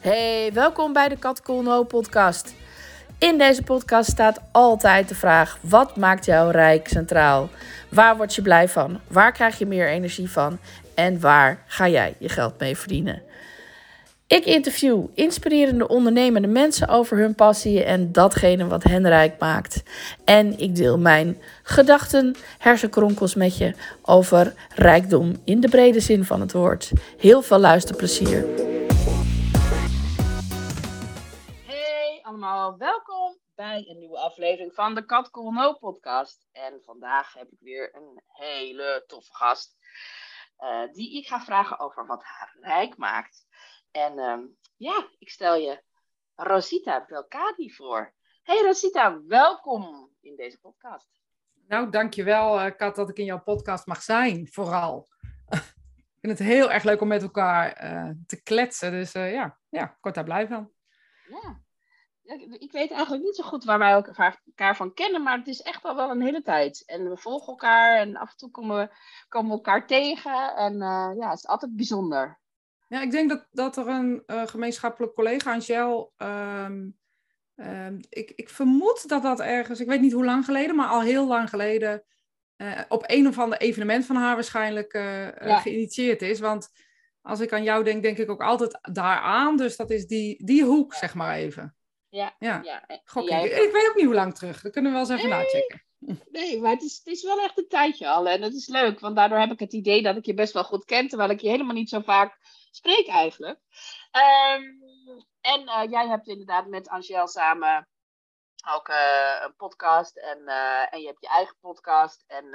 Hey, welkom bij de Kat Cool No podcast. In deze podcast staat altijd de vraag: wat maakt jou rijk centraal? Waar word je blij van? Waar krijg je meer energie van? En waar ga jij je geld mee verdienen? Ik interview inspirerende ondernemende mensen over hun passie en datgene wat hen rijk maakt. En ik deel mijn gedachten, hersenkronkels met je over rijkdom in de brede zin van het woord. Heel veel luisterplezier. Allemaal, welkom bij een nieuwe aflevering van de Kat No podcast. En vandaag heb ik weer een hele toffe gast uh, die ik ga vragen over wat haar rijk maakt. En ehm, ja, ik stel je Rosita Belkadi voor. Hey Rosita, welkom in deze podcast. Nou, dankjewel uh, Kat dat ik in jouw podcast mag zijn, vooral. ik vind het heel erg leuk om met elkaar uh, te kletsen. Dus uh, ja, ja, ik word daar blij van. Ja. Ik weet eigenlijk niet zo goed waar wij elkaar van kennen, maar het is echt al wel een hele tijd. En we volgen elkaar en af en toe komen we, komen we elkaar tegen. En ja, het is altijd bijzonder. Ja, ik denk dat, dat er een uh, gemeenschappelijk collega, Angel, um, um, ik, ik vermoed dat dat ergens, ik weet niet hoe lang geleden, maar al heel lang geleden, uh, op een of ander evenement van haar waarschijnlijk ja. geïnitieerd is. Want als ik aan jou denk, denk ik ook altijd daaraan. Dus dat is die, die hoek, zeg maar even. Ja, ja. ja. Gok, ik, weet ook niet hoe lang terug. Dat kunnen we wel eens even nachecken. Nee, maar het is, het is wel echt een tijdje al. En dat is leuk, want daardoor heb ik het idee dat ik je best wel goed ken, terwijl ik je helemaal niet zo vaak spreek eigenlijk. Um, en uh, jij hebt inderdaad met Angel samen ook uh, een podcast. En, uh, en je hebt je eigen podcast. En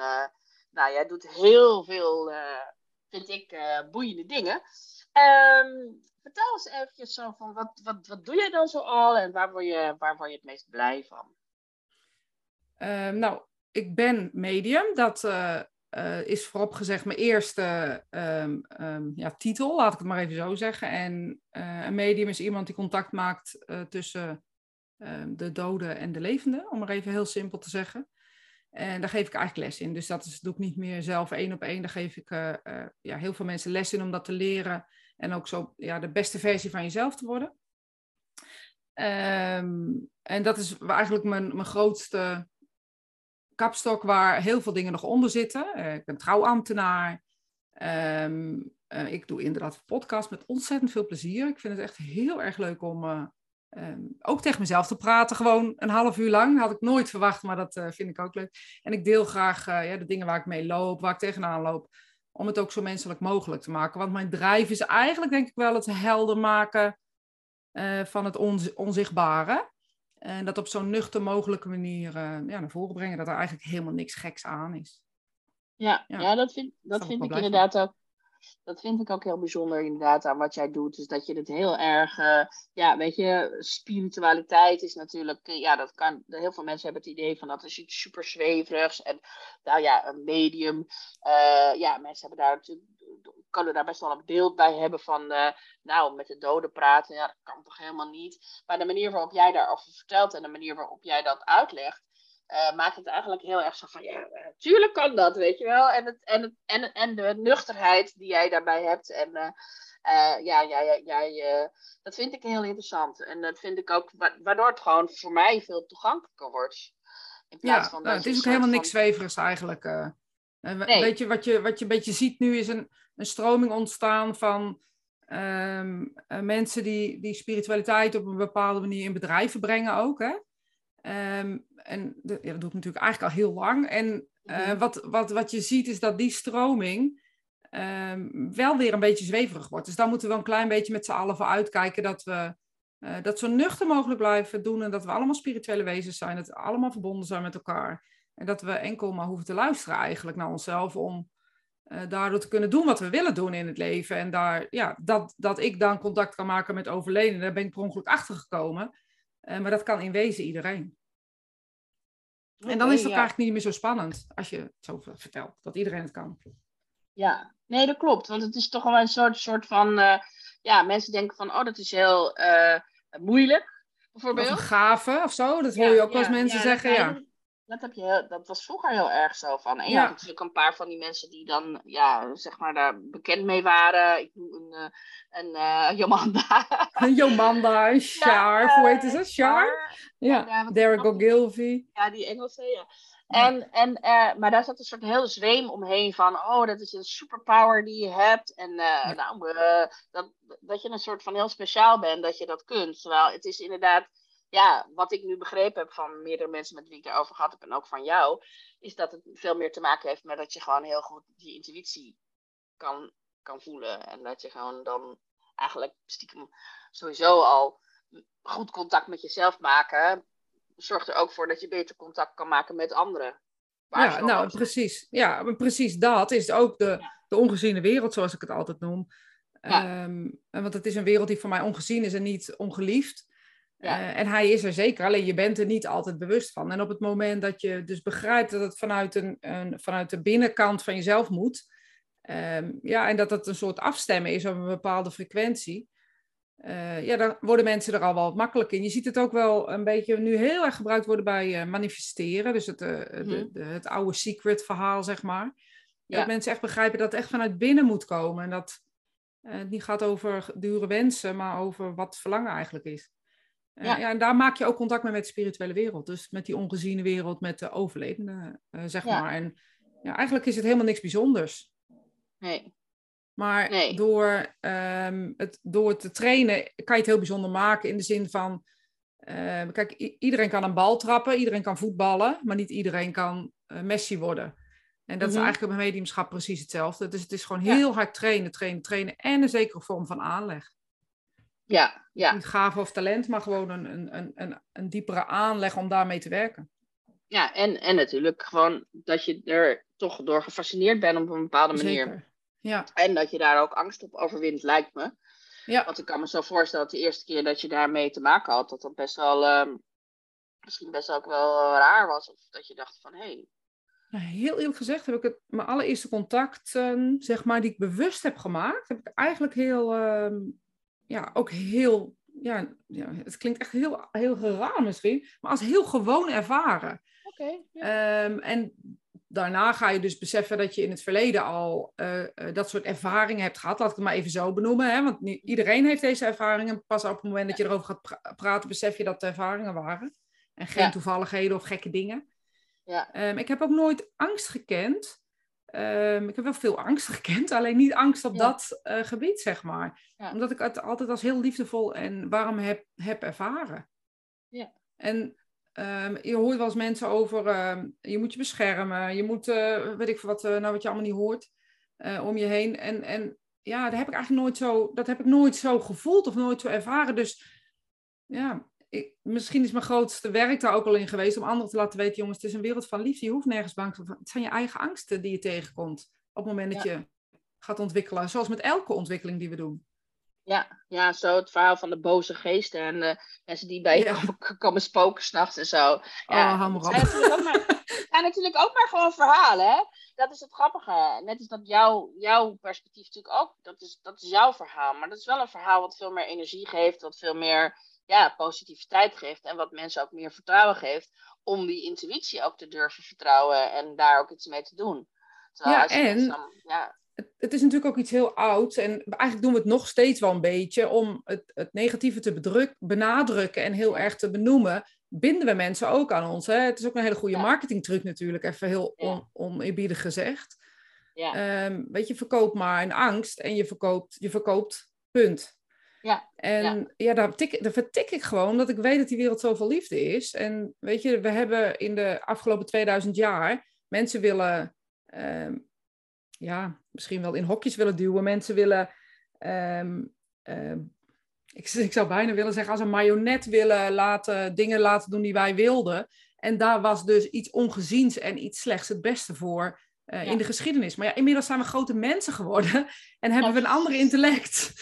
nou, jij doet heel veel, vind ik, boeiende dingen. Um, vertel eens eventjes zo van, wat, wat, wat doe jij dan zo al? En waar word je, waar word je het meest blij van? Um, nou, ik ben medium. Dat uh, is voorop gezegd mijn eerste um, ja, titel, laat ik het maar even zo zeggen. En uh, een medium is iemand die contact maakt tussen ehm, de doden en de levenden, om maar even heel simpel te zeggen. En daar geef ik eigenlijk les in. Dus dat doe ik niet meer zelf één op één. Daar geef ik ja, heel veel mensen les in om dat te leren. En ook zo ja, de beste versie van jezelf te worden. en dat is eigenlijk mijn, mijn grootste kapstok waar heel veel dingen nog onder zitten. Uh, ik ben trouwambtenaar. Um, uh, ik doe inderdaad podcast met ontzettend veel plezier. Ik vind het echt heel erg leuk om uh, um, ook tegen mezelf te praten. Gewoon een half uur lang. Had ik nooit verwacht, maar dat vind ik ook leuk. En ik deel graag ja, de dingen waar ik mee loop, waar ik tegenaan loop. Om het ook zo menselijk mogelijk te maken. Want mijn drijf is eigenlijk denk ik wel het helder maken van het onzichtbare. En dat op zo'n nuchter mogelijke manier uh, ja, naar voren brengen. Dat er eigenlijk helemaal niks geks aan is. Ja, ja. ja dat vind, dat vind ik inderdaad van. ook. Dat vind ik ook heel bijzonder inderdaad aan wat jij doet. Dus dat je het heel erg, uh, ja, weet je, spiritualiteit is natuurlijk, uh, ja, dat kan, heel veel mensen hebben het idee van dat is iets super zweverigs. En nou ja, een medium, ja, mensen hebben daar natuurlijk kunnen daar best wel een beeld bij hebben van, nou, met de doden praten, ja, dat kan toch helemaal niet. Maar de manier waarop jij daarover vertelt en de manier waarop jij dat uitlegt, uh, maakt het eigenlijk heel erg zo van, ja, natuurlijk kan dat, weet je wel. En, het, en, het, en, en de nuchterheid die jij daarbij hebt. En uh, ja, jij, jij, dat vind ik heel interessant. En dat vind ik ook, waardoor het gewoon voor mij veel toegankelijker wordt. In plaats ja, van nou, het is ook helemaal niks zweverigs eigenlijk. Nee. Weet je, wat je, wat je een beetje ziet nu is een, een stroming ontstaan van um, uh, mensen die, die spiritualiteit op een bepaalde manier in bedrijven brengen ook. Hè? Um, en de, ja, dat doe ik natuurlijk eigenlijk al heel lang. En uh, mm. wat, wat, wat je ziet is dat die stroming um, wel weer een beetje zweverig wordt. Dus daar moeten we wel een klein beetje met z'n allen voor uitkijken dat we uh, dat zo nuchter mogelijk blijven doen. En dat we allemaal spirituele wezens zijn. Dat we allemaal verbonden zijn met elkaar. En dat we enkel maar hoeven te luisteren eigenlijk naar onszelf om uh, daardoor te kunnen doen wat we willen doen in het leven. En daar, ja, dat, dat ik dan contact kan maken met overledenen, daar ben ik per ongeluk achter gekomen. Uh, maar dat kan in wezen iedereen. Okay, en dan is het ja. eigenlijk niet meer zo spannend als je het zo vertelt, dat iedereen het kan. Ja, nee, dat klopt. Want het is toch wel een soort, soort van, uh, ja, mensen denken van, oh, dat is heel moeilijk, bijvoorbeeld. Of een gave of zo, dat hoor ja, je ook eens mensen zeggen, ja. Dat, heb je dat was vroeger heel erg zo van. En je had natuurlijk een paar van die mensen die dan, ja, zeg maar, daar bekend mee waren. Ik noem een, eh, een uh, Jomanda. Een Jomanda, een Char, hoe heet ze? Char? Ja, ja Derek Ogilvy. Ja, die Engelse, ja. En, en, uh, maar daar zat een soort heel zweem omheen van, oh, dat is een superpower die je hebt. En uh, nou, dat, dat je een soort van heel speciaal bent, dat je dat kunt. Terwijl het is inderdaad, ja, wat ik nu begrepen heb van meerdere mensen met wie ik erover gehad heb en ook van jou, is dat het veel meer te maken heeft met dat je gewoon heel goed die intuïtie kan, kan voelen. En dat je gewoon dan eigenlijk stiekem sowieso al goed contact met jezelf maken zorgt er ook voor dat je beter contact kan maken met anderen. Ja, nou precies. Ja, precies dat is ook de, de ongeziene wereld, zoals ik het altijd noem. Ja. Ehm, want het is een wereld die voor mij ongezien is en niet ongeliefd. Ja. Uh, en hij is er zeker, alleen je bent er niet altijd bewust van. En op het moment dat je dus begrijpt dat het vanuit, een, een vanuit de binnenkant van jezelf moet, um, ja, en dat het een soort afstemmen is op een bepaalde frequentie, uh, ja, dan worden mensen er al wel makkelijk in. Je ziet het ook wel een beetje nu heel erg gebruikt worden bij uh, manifesteren. Dus het, uh, de, de, het oude secret verhaal, zeg maar. Ja. Dat mensen echt begrijpen dat het echt vanuit binnen moet komen. En dat het niet gaat over dure wensen, maar over wat verlangen eigenlijk is. Ja. ja. en daar maak je ook contact mee met de spirituele wereld. Dus met die ongeziene wereld, met de overledenen, zeg maar. En ja, eigenlijk is het helemaal niks bijzonders. Nee. Maar door, um, het, door te trainen kan je het heel bijzonder maken in de zin van, uh, kijk, iedereen kan een bal trappen, iedereen kan voetballen, maar niet iedereen kan uh, Messi worden. En dat is mhm. eigenlijk op mediumschap precies hetzelfde. Dus het is gewoon heel hard trainen, trainen, trainen en een zekere vorm van aanleg. Ja, ja. Niet gave of talent, maar gewoon een, een, een, een diepere aanleg om daarmee te werken. Ja, en, en natuurlijk gewoon dat je er toch door gefascineerd bent op een bepaalde manier. Zeker. Ja. En dat je daar ook angst op overwint, lijkt me. Ja. Want ik kan me zo voorstellen dat de eerste keer dat je daarmee te maken had, dat dat best wel, uh, misschien best ook wel raar was. Of dat je dacht van, hé. Hey. Nou, heel eerlijk gezegd heb ik het, mijn allereerste contacten, zeg maar, die ik bewust heb gemaakt, heb ik eigenlijk heel, uh, ja, ook heel, ja, ja, het klinkt echt heel, heel raar misschien, maar als heel gewoon ervaren. Oké. Okay, ja. um, en daarna ga je dus beseffen dat je in het verleden al uh, uh, dat soort ervaringen hebt gehad. Laat ik het maar even zo benoemen. Hè? Want iedereen heeft deze ervaringen. Pas op het moment dat je erover gaat praten, besef je dat het ervaringen waren. En geen toevalligheden of gekke dingen. Ja. Um, ik heb ook nooit angst gekend. Um, ik heb wel veel angst gekend, alleen niet angst op dat uh, gebied, zeg maar. Omdat ik het altijd als heel liefdevol en warm heb, heb ervaren. Ja. En Um, je hoort wel eens mensen over, uh, je moet je beschermen, je moet, uh, weet ik wat, uh, nou wat je allemaal niet hoort, eh, om je heen. En, en ja, dat heb ik eigenlijk nooit zo, dat heb ik nooit zo gevoeld of nooit zo ervaren. Dus ja, ik, misschien is mijn grootste werk daar ook al in geweest om anderen te laten weten, jongens, het is een wereld van liefde, je hoeft nergens bang te zijn. Het zijn je eigen angsten die je tegenkomt op het moment dat je gaat ontwikkelen, zoals met elke ontwikkeling die we doen. Ja, ja, zo het verhaal van de boze geesten en de mensen die bij je komen, komen spoken s'nachts en zo. Ja, oh, hou maar op. Ja, natuurlijk ook maar gewoon verhalen, hè. Dat is het grappige. Net als dat jouw, jouw perspectief natuurlijk ook, dat is, dat is jouw verhaal. Maar dat is wel een verhaal wat veel meer energie geeft, wat veel meer ja, positiviteit geeft en wat mensen ook meer vertrouwen geeft om die intuïtie ook te durven vertrouwen en daar ook iets mee te doen. Terwijl ja, en... Dan, ja, het, het, is natuurlijk ook iets heel ouds. En eigenlijk doen we het nog steeds wel een beetje om het, het negatieve te bedruk, benadrukken en heel erg te benoemen. Binden we mensen ook aan ons. Hè? Het is ook een hele goede marketingtruc natuurlijk, even heel on, oneerbiedig gezegd. Ja. Um, weet je, verkoop maar een angst en je verkoopt, je verkoopt, punt. Ja, en ja, daar, tik, daar vertik ik gewoon, dat ik weet dat die wereld zoveel liefde is. En weet je, we hebben in de afgelopen 2000 jaar mensen willen um, ja, misschien wel in hokjes willen duwen. Mensen willen, ehm, ehm, ik, ik, zou bijna willen zeggen, als een marionet willen laten, dingen laten doen die wij wilden. En daar was dus iets ongeziens en iets slechts het beste voor uh, in de geschiedenis. Maar ja, inmiddels zijn we grote mensen geworden en hebben we een ander intellect.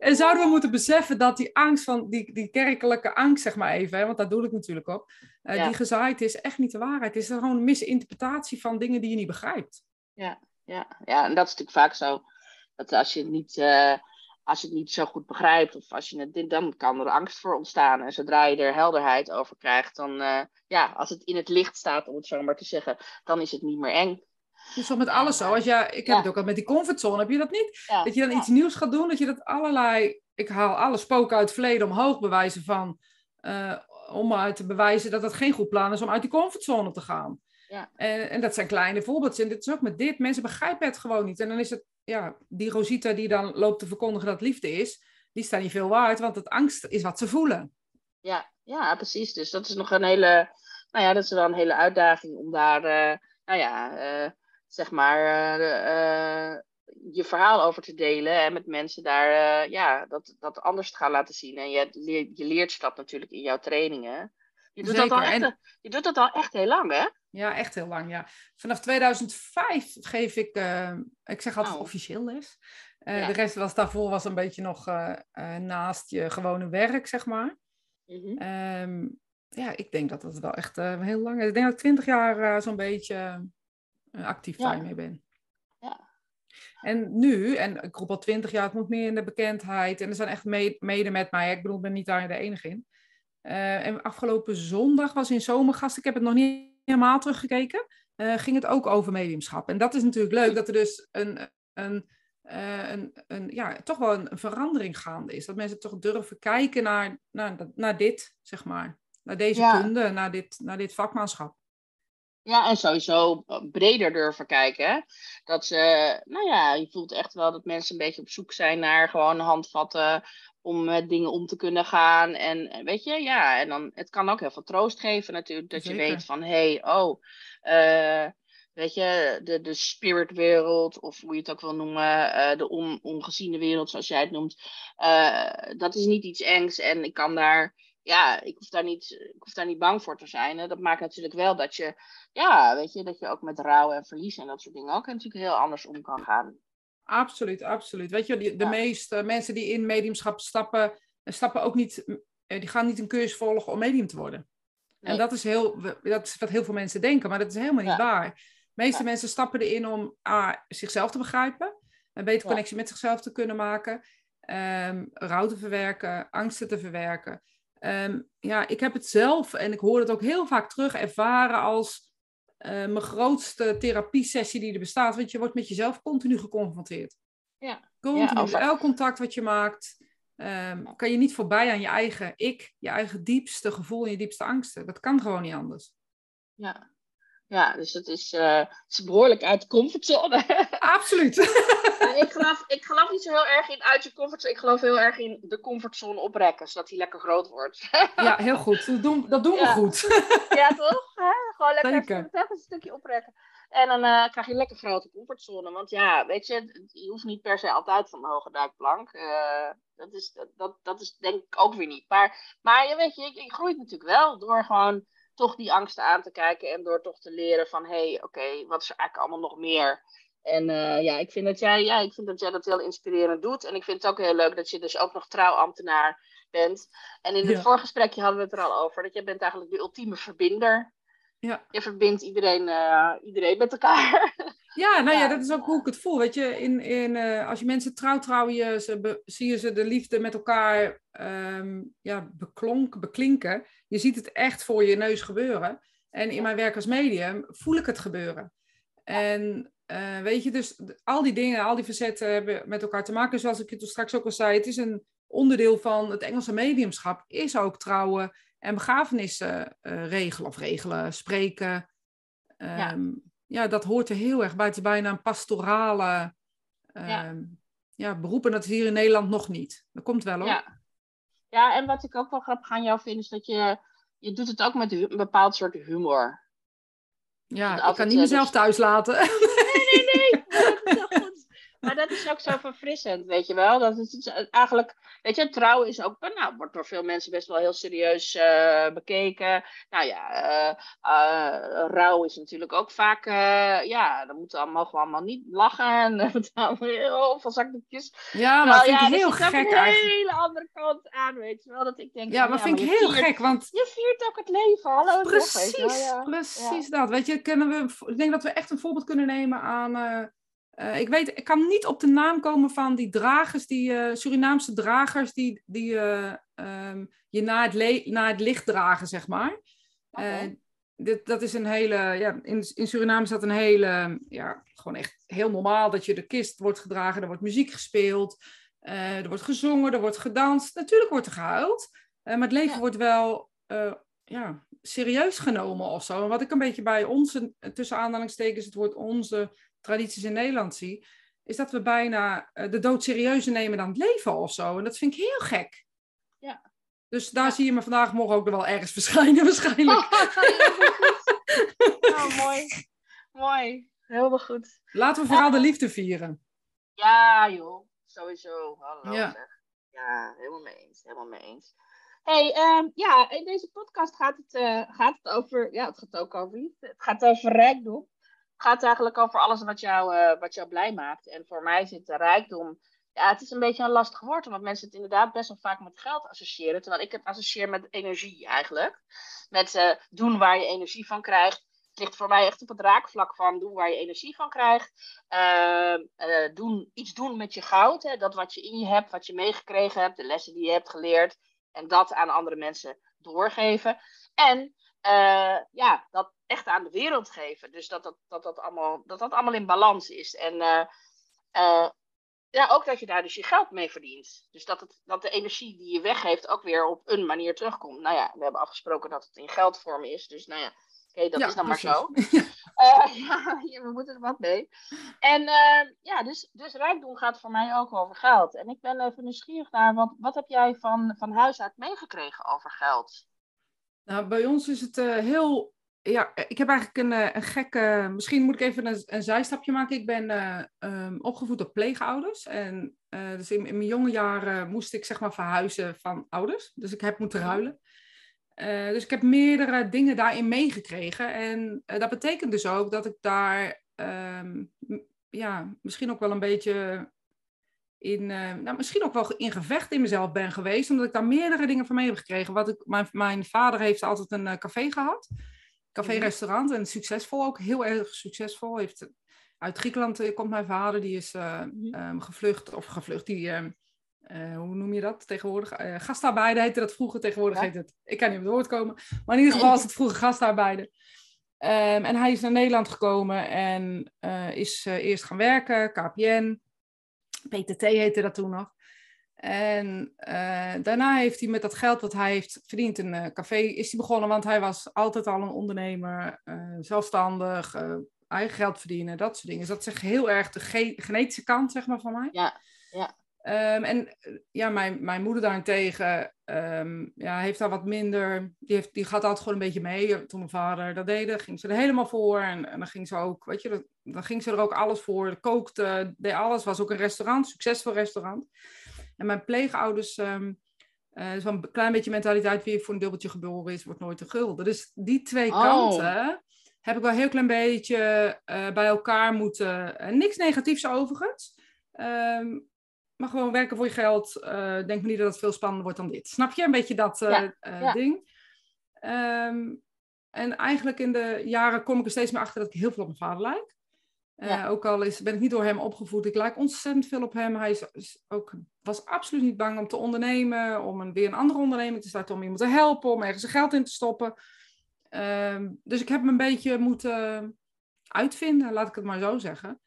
En zouden we moeten beseffen dat die angst van, die, die kerkelijke angst, zeg maar even, hè, want daar doe ik natuurlijk op, uh, die gezaaid is, echt niet de waarheid. Het is gewoon een misinterpretatie van dingen die je niet begrijpt. Ja, ja, ja, en dat is natuurlijk vaak zo. Dat als je niet uh, als je het niet zo goed begrijpt of als je het, dan kan er angst voor ontstaan. En zodra je er helderheid over krijgt, dan, uh, ja, als het in het licht staat, om het zo maar te zeggen, dan is het niet meer eng. Het is toch met alles zo. Als je, ik heb het ook al met die comfortzone, heb je dat niet? Dat je dan iets nieuws gaat doen, dat je dat allerlei, ik haal alle spoken uit het verleden omhoog bewijzen van, uh, om uit te bewijzen dat het geen goed plan is om uit die comfortzone te gaan. Ja. En, en dat zijn kleine voorbeelden. En dit is ook met dit. Mensen begrijpen het gewoon niet. En dan is het, ja, die Rosita die dan loopt te verkondigen dat liefde is, die staat niet veel waard, want het angst is wat ze voelen. Ja, ja, precies. Dus dat is nog een hele, nou ja, dat is wel een hele uitdaging om daar, uh, nou ja, uh, zeg maar, uh, je verhaal over te delen en met mensen daar, ja, dat, dat anders te gaan laten zien. En je, je leert dat natuurlijk in jouw trainingen. Je doet, dat al echt, je doet dat al echt heel lang, hè? Ja, echt heel lang, ja. Vanaf 2005 geef ik, ik zeg altijd oh. officieel les. De rest was daarvoor was een beetje nog naast je gewone werk, zeg maar. Mm -hmm. um, ja, ik denk dat dat wel echt heel lang is. Ik denk dat ik 20 jaar zo'n beetje actief ja. daarmee ben. Ja. En nu, en ik roep al 20 jaar, het moet meer in de bekendheid. En er zijn echt mede met mij. Ik bedoel, ik ben niet daar de enige in. en afgelopen zondag was in Zomergast. Ik heb het nog niet helemaal teruggekeken, uh, ging het ook over mediumschap. En dat is natuurlijk leuk, dat er dus een, een, een, een, ja, toch wel een, verandering gaande is. Dat mensen toch durven kijken naar, naar, naar dit, zeg maar. Naar deze ja. kunde, naar dit, naar dit vakmanschap. Ja, en sowieso breder durven kijken. Hè? Dat ze, nou ja, je voelt echt wel dat mensen een beetje op zoek zijn naar gewoon handvatten om met dingen om te kunnen gaan. En weet je, ja, en dan, het kan ook heel veel troost geven natuurlijk, dat je weet van, hé, hey, oh, uh, weet je, de, de spiritwereld, of hoe je het ook wil noemen, uh, de on, ongeziene wereld, zoals jij het noemt, uh, dat is niet iets engs en ik kan daar, ja, ik hoef daar niet, ik hoef daar niet bang voor te zijn. Hè. Dat maakt natuurlijk wel dat je, ja, weet je, dat je ook met rouw en verlies en dat soort dingen ook natuurlijk heel anders om kan gaan. Absoluut, absoluut. Weet je, de, de meeste mensen die in mediumschap stappen, stappen ook niet, eh, die gaan niet een cursus volgen om medium te worden. En dat is, heel, dat is wat heel veel mensen denken, maar dat is helemaal niet waar. De meeste mensen stappen erin om A, zichzelf te begrijpen, een betere connectie met zichzelf te kunnen maken, um, rouw te verwerken, angsten te verwerken. Um, ja, ik heb het zelf, en ik hoor het ook heel vaak terug, ervaren als uh, mijn grootste therapiesessie die er bestaat. Want je wordt met jezelf continu geconfronteerd. Ja. Continu. Ja, elk contact wat je maakt, um, kan je niet voorbij aan je eigen ik, je eigen diepste gevoel en je diepste angsten. Dat kan gewoon niet anders. Ja, ja, dus het is, uh, is behoorlijk uit de comfortzone. Absoluut. ik, geloof, ik geloof niet zo heel erg in uit je comfortzone. Ik geloof heel erg in de comfortzone oprekken, zodat hij lekker groot wordt. ja, heel goed. Dat doen, dat doen we goed. ja, toch? Gewoon lekker even, een stukje oprekken. En dan uh, krijg je een lekker grote comfortzone. Want ja, weet je, je hoeft niet per se altijd van de hoge duikplank. Uh, dat, is, dat, dat is denk ik ook weer niet. Maar, maar je weet je, ik, ik groeit natuurlijk wel door gewoon toch die angsten aan te kijken en door toch te leren van hé, hey, oké, wat is er eigenlijk allemaal nog meer? En uh, ja, ik vind, dat jij, ja, ik vind dat jij dat heel inspirerend doet. En ik vind het ook heel leuk dat je dus ook nog trouwambtenaar bent. En in het ja. voorgesprekje hadden we het er al over. Dat jij bent eigenlijk de ultieme verbinder. Ja. Je verbindt iedereen, uh, iedereen met elkaar. Ja, nou ja, dat is ook hoe ik het voel. Weet je, in, in, uh, als je mensen trouw trouwen, je, ze zie je ze de liefde met elkaar um, ja, beklonk, beklinken. Je ziet het echt voor je neus gebeuren. En in mijn werk als medium voel ik het gebeuren. En uh, weet je, dus al die dingen, al die facetten hebben met elkaar te maken. Zoals ik het straks ook al zei, het is een onderdeel van het Engelse mediumschap, is ook trouwen en begrafenissen uh, regelen of regelen, spreken. Um, ja. ja. dat hoort er heel erg bij. Het is bijna een pastorale um, ja. ja. beroep. En dat is hier in Nederland nog niet. Dat komt wel hoor. Ja. Ja, en wat ik ook wel grappig aan jou vind, is dat je, je doet het ook met een bepaald soort humor. Ja, ik kan niet mezelf dus... thuis laten. Nee, nee, nee. Dat is goed. Maar dat is ook zo verfrissend, weet je wel. Dat is eigenlijk, weet je, trouw is ook, nou, wordt door veel mensen best wel heel serieus uh, bekeken. Nou ja, uh, uh, rouw is natuurlijk ook vaak, ja, dan moeten we, mogen we allemaal niet lachen. En we allemaal heel veel zakdoekjes. Ja, maar vind ja, ik heel gek een hele andere kant aan, weet je wel. Dat ik denk, ja, maar ja, vind ik heel viert, gek, want... Je viert ook het leven, hallo. Precies, ja. precies dat. Weet je, kunnen we, ik denk dat we echt een voorbeeld kunnen nemen aan ik weet, ik kan niet op de naam komen van die dragers, die Surinaamse dragers, die, die ehm, je naar het, naar het licht dragen, zeg maar. dit, dat is een hele, ja, in, in Suriname is dat een hele, ja, gewoon echt heel normaal dat je de kist wordt gedragen, er wordt muziek gespeeld, er wordt gezongen, er wordt gedanst. Natuurlijk wordt er gehuild, maar het leven wordt wel ja, serieus genomen of zo. En wat ik een beetje bij onze, tussen aanhalingstekens, het woord onze tradities in Nederland zie, is dat we bijna eh, de dood serieuzer nemen dan het leven of zo. En dat vind ik heel gek. Ja. Dus daar zie je me vandaag morgen ook wel ergens verschijnen waarschijnlijk. oh, mooi. Mooi. Heel goed. Laten we vooral de liefde vieren. Ja, joh. Sowieso. Hallo. Ja. ja, helemaal mee eens. Helemaal mee eens hey, ehm, ja, in deze podcast gaat het, uh, gaat het over, ja, het gaat ook over liefde. Het gaat over rijkdom. Gaat eigenlijk over alles wat jou, uh, wat jou blij maakt. En voor mij zit de rijkdom, ja, het is een beetje een lastig woord, omdat mensen het inderdaad best wel vaak met geld associëren. Terwijl ik het associeer met energie eigenlijk. Met uh, doen waar je energie van krijgt. Het ligt voor mij echt op het raakvlak van doen waar je energie van krijgt. Ehm, doen, iets doen met je goud. Hè, dat wat je in je hebt, wat je meegekregen hebt, de lessen die je hebt geleerd. En dat aan andere mensen doorgeven. En uh, ja, dat echt aan de wereld geven. Dus dat dat, dat, dat, allemaal, dat, dat allemaal in balans is. En uh, uh, ja, ook dat je daar dus je geld mee verdient. Dus dat, het, dat de energie die je weggeeft ook weer op een manier terugkomt. Nou ja, we hebben afgesproken dat het in geldvorm is. Dus nou ja, Oké, dat is dan maar zo. Ja, we moeten er wat mee. En ja, dus, dus rijkdom gaat voor mij ook over geld. En ik ben even nieuwsgierig naar, wat, wat heb jij van, van huis uit meegekregen over geld? Nou, bij ons is het uh, heel... Ja, ik heb eigenlijk een, een gekke... Misschien moet ik even een, een zijstapje maken. Ik ben um, opgevoed door pleegouders. En dus in, in, mijn jonge jaren moest ik zeg maar verhuizen van ouders. Dus ik heb moeten ruilen. Uh, dus ik heb meerdere dingen daarin meegekregen. En dat betekent dus ook dat ik daar um, ja, misschien ook wel een beetje in, uh, nou, misschien ook wel in gevecht in mezelf ben geweest, omdat ik daar meerdere dingen van mee heb gekregen. Wat ik, mijn, mijn vader heeft altijd een café gehad, café-restaurant, en succesvol ook, heel erg succesvol. Heeft, uit Griekenland komt mijn vader, die is um, gevlucht, of gevlucht, die ehm, hoe noem je dat tegenwoordig? Gastarbeider heette dat vroeger. Tegenwoordig heet het, ik kan niet op het woord komen. Maar in ieder geval was het vroeger gastarbeider. Um, en hij is naar Nederland gekomen en is eerst gaan werken, KPN. PTT heette dat toen nog. En daarna heeft hij met dat geld wat hij heeft verdiend een café, is hij begonnen. Want hij was altijd al een ondernemer, zelfstandig, eigen geld verdienen, dat soort dingen. Dus dat is heel erg de genetische kant, zeg maar, van mij. Ja, ja. Um, en ja, mijn, mijn moeder daarentegen um, ja, heeft daar wat minder. Die, heeft, die gaat altijd gewoon een beetje mee. Toen mijn vader dat deed, ging ze er helemaal voor. En, en dan ging ze ook, weet je, dan ging ze er ook alles voor. Kookte, deed alles. Was ook een restaurant, succesvol restaurant. En mijn pleegouders, um, uh, is wel een klein beetje mentaliteit. Wie voor een dubbeltje geboren is, wordt nooit te gulden. Dus die twee oh. kanten heb ik wel een heel klein beetje uh, bij elkaar moeten. Niks negatiefs overigens. Um, maar gewoon werken voor je geld. Uh, denk me niet dat het veel spannender wordt dan dit. Snap je? Een beetje dat uh, ja, ding. Um, en eigenlijk in de jaren kom ik er steeds meer achter dat ik heel veel op mijn vader lijk. Ja. Ook al is, ben ik niet door hem opgevoed, ik lijk ontzettend veel op hem. Hij is, ook, was absoluut niet bang om te ondernemen, om een, weer een andere onderneming te starten, om iemand te helpen, om ergens zijn geld in te stoppen. Um, dus ik heb me een beetje moeten uitvinden, laat ik het maar zo zeggen.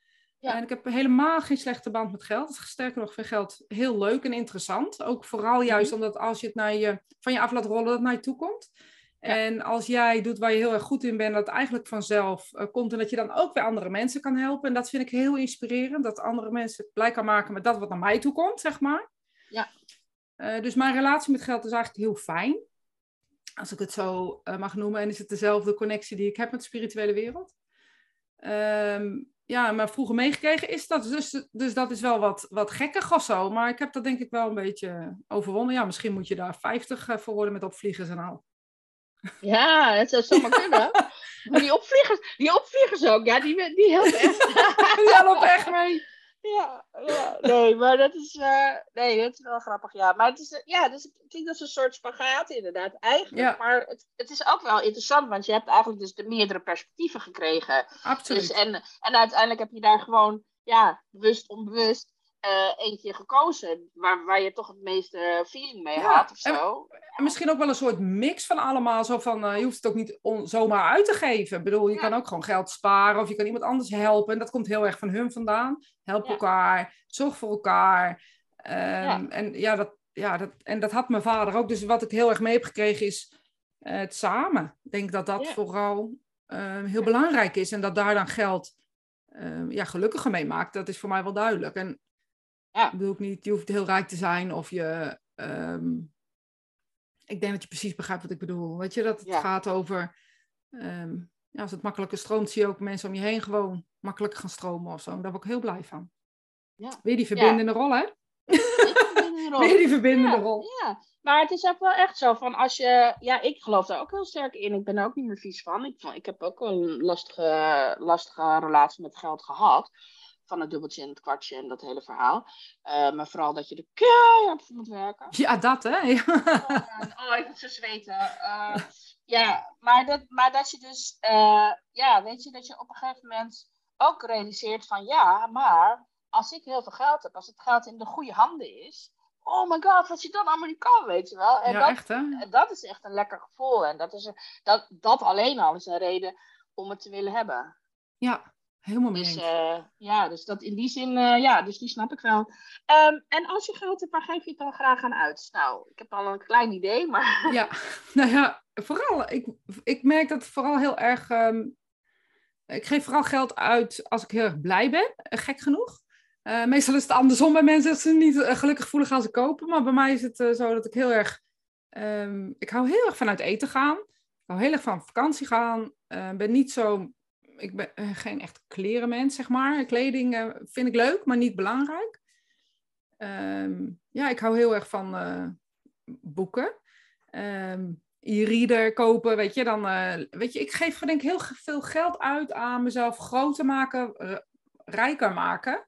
Ja. En ik heb helemaal geen slechte band met geld. Sterker nog, vind geld heel leuk en interessant. Ook vooral mhm. juist omdat als je het naar je, van je af laat rollen, dat het naar je toe komt. En als jij doet waar je heel erg goed in bent, dat eigenlijk vanzelf uh, komt. En dat je dan ook weer andere mensen kan helpen. En dat vind ik heel inspirerend. Dat andere mensen blij kan maken met dat wat naar mij toe komt, zeg maar. Ja. Uh, dus mijn relatie met geld is eigenlijk heel fijn. Als ik het zo uh, mag noemen. En is het dezelfde connectie die ik heb met de spirituele wereld. Um, ja, maar vroeger meegekregen is dat. Dus, dus dat is wel wat, wat gekkig of zo. Maar ik heb dat denk ik wel een beetje overwonnen. Ja, misschien moet je daar 50 eh, voor worden met opvliegers en al. Ja, dat zou zomaar kunnen. Maar die opvliegers, die opvliegers ook, ja, die, die helpen echt. die helpen echt mee ja, ja, nee, maar dat is, uh, nee, dat is wel grappig, ja. Maar het is, uh, ja, dus ik denk dat is een soort spagaat inderdaad, eigenlijk. Ja. Maar het, het is ook wel interessant, want je hebt eigenlijk dus de meerdere perspectieven gekregen. Absoluut. Dus, en, en uiteindelijk heb je daar gewoon, ja, bewust, onbewust, uh, eentje gekozen waar, waar je toch het meeste feeling mee had of zo. En, misschien ook wel een soort mix van allemaal. Zo van, uh, je hoeft het ook niet zomaar uit te geven. Ik bedoel, je kan ook gewoon geld sparen of je kan iemand anders helpen. En dat komt heel erg van hun vandaan. Help elkaar, zorg voor elkaar. Um, en, ja, dat, ja, dat, en dat had mijn vader ook. Dus wat ik heel erg mee heb gekregen is uh, het samen. Ik denk dat dat vooral uh, heel belangrijk is. En dat daar dan geld uh, ja, gelukkiger mee maakt. Dat is voor mij wel duidelijk. En ja. Ik bedoel ik niet, je hoeft heel rijk te zijn of je. Um, ik denk dat je precies begrijpt wat ik bedoel. Weet je, dat het gaat over. Um, ja, als het makkelijker stroomt, zie je ook mensen om je heen gewoon makkelijker gaan stromen of zo. Daar ben ik heel blij van. Ja. Weer die verbindende rol, hè? Weer die verbindende rol. Ja, maar het is ook wel echt zo van als je. Ja, ik geloof daar ook heel sterk in. Ik ben er ook niet meer vies van. Ik, ik heb ook wel een lastige, lastige relatie met geld gehad van het dubbeltje en het kwartje en dat hele verhaal. Uh, maar vooral dat je er keihard voor moet werken. Ja, dat hè? Ja. Oh, oh, ik moet zo zweten. Uh, ja, maar dat, maar dat je dus, uh, ja, weet je, dat je op een gegeven moment ook realiseert van ja, maar als ik heel veel geld heb, als het geld in de goede handen is, oh my god, wat je dan allemaal niet kan, weet je wel. En ja, dat, echt hè? Dat is echt een lekker gevoel en dat, is dat, dat alleen al is een reden om het te willen hebben. Ja, Helemaal mee dus, uh, ja, dus dat in die zin, uh, ja, dus die snap ik wel. Um, en als je geld hebt, waar geef je het dan graag aan uit? Nou, ik heb al een klein idee, maar... Ja, nou ja, vooral, ik, ik merk dat vooral heel erg... Um, ik geef vooral geld uit als ik heel erg blij ben, uh, gek genoeg. meestal is het andersom bij mensen dat ze niet gelukkig voelen gaan ze kopen. Maar bij mij is het zo dat ik heel erg... Um, ik hou heel erg van uit eten gaan. Ik hou heel erg van vakantie gaan. ben niet zo ik ben uh, geen echt klerenmens, zeg maar. Kleding uh, vind ik leuk, maar niet belangrijk. Um, ja, ik hou heel erg van uh, boeken. Um, e-reader kopen, weet je. Dan, weet je, ik geef denk ik heel veel geld uit aan mezelf groter maken, rijker maken.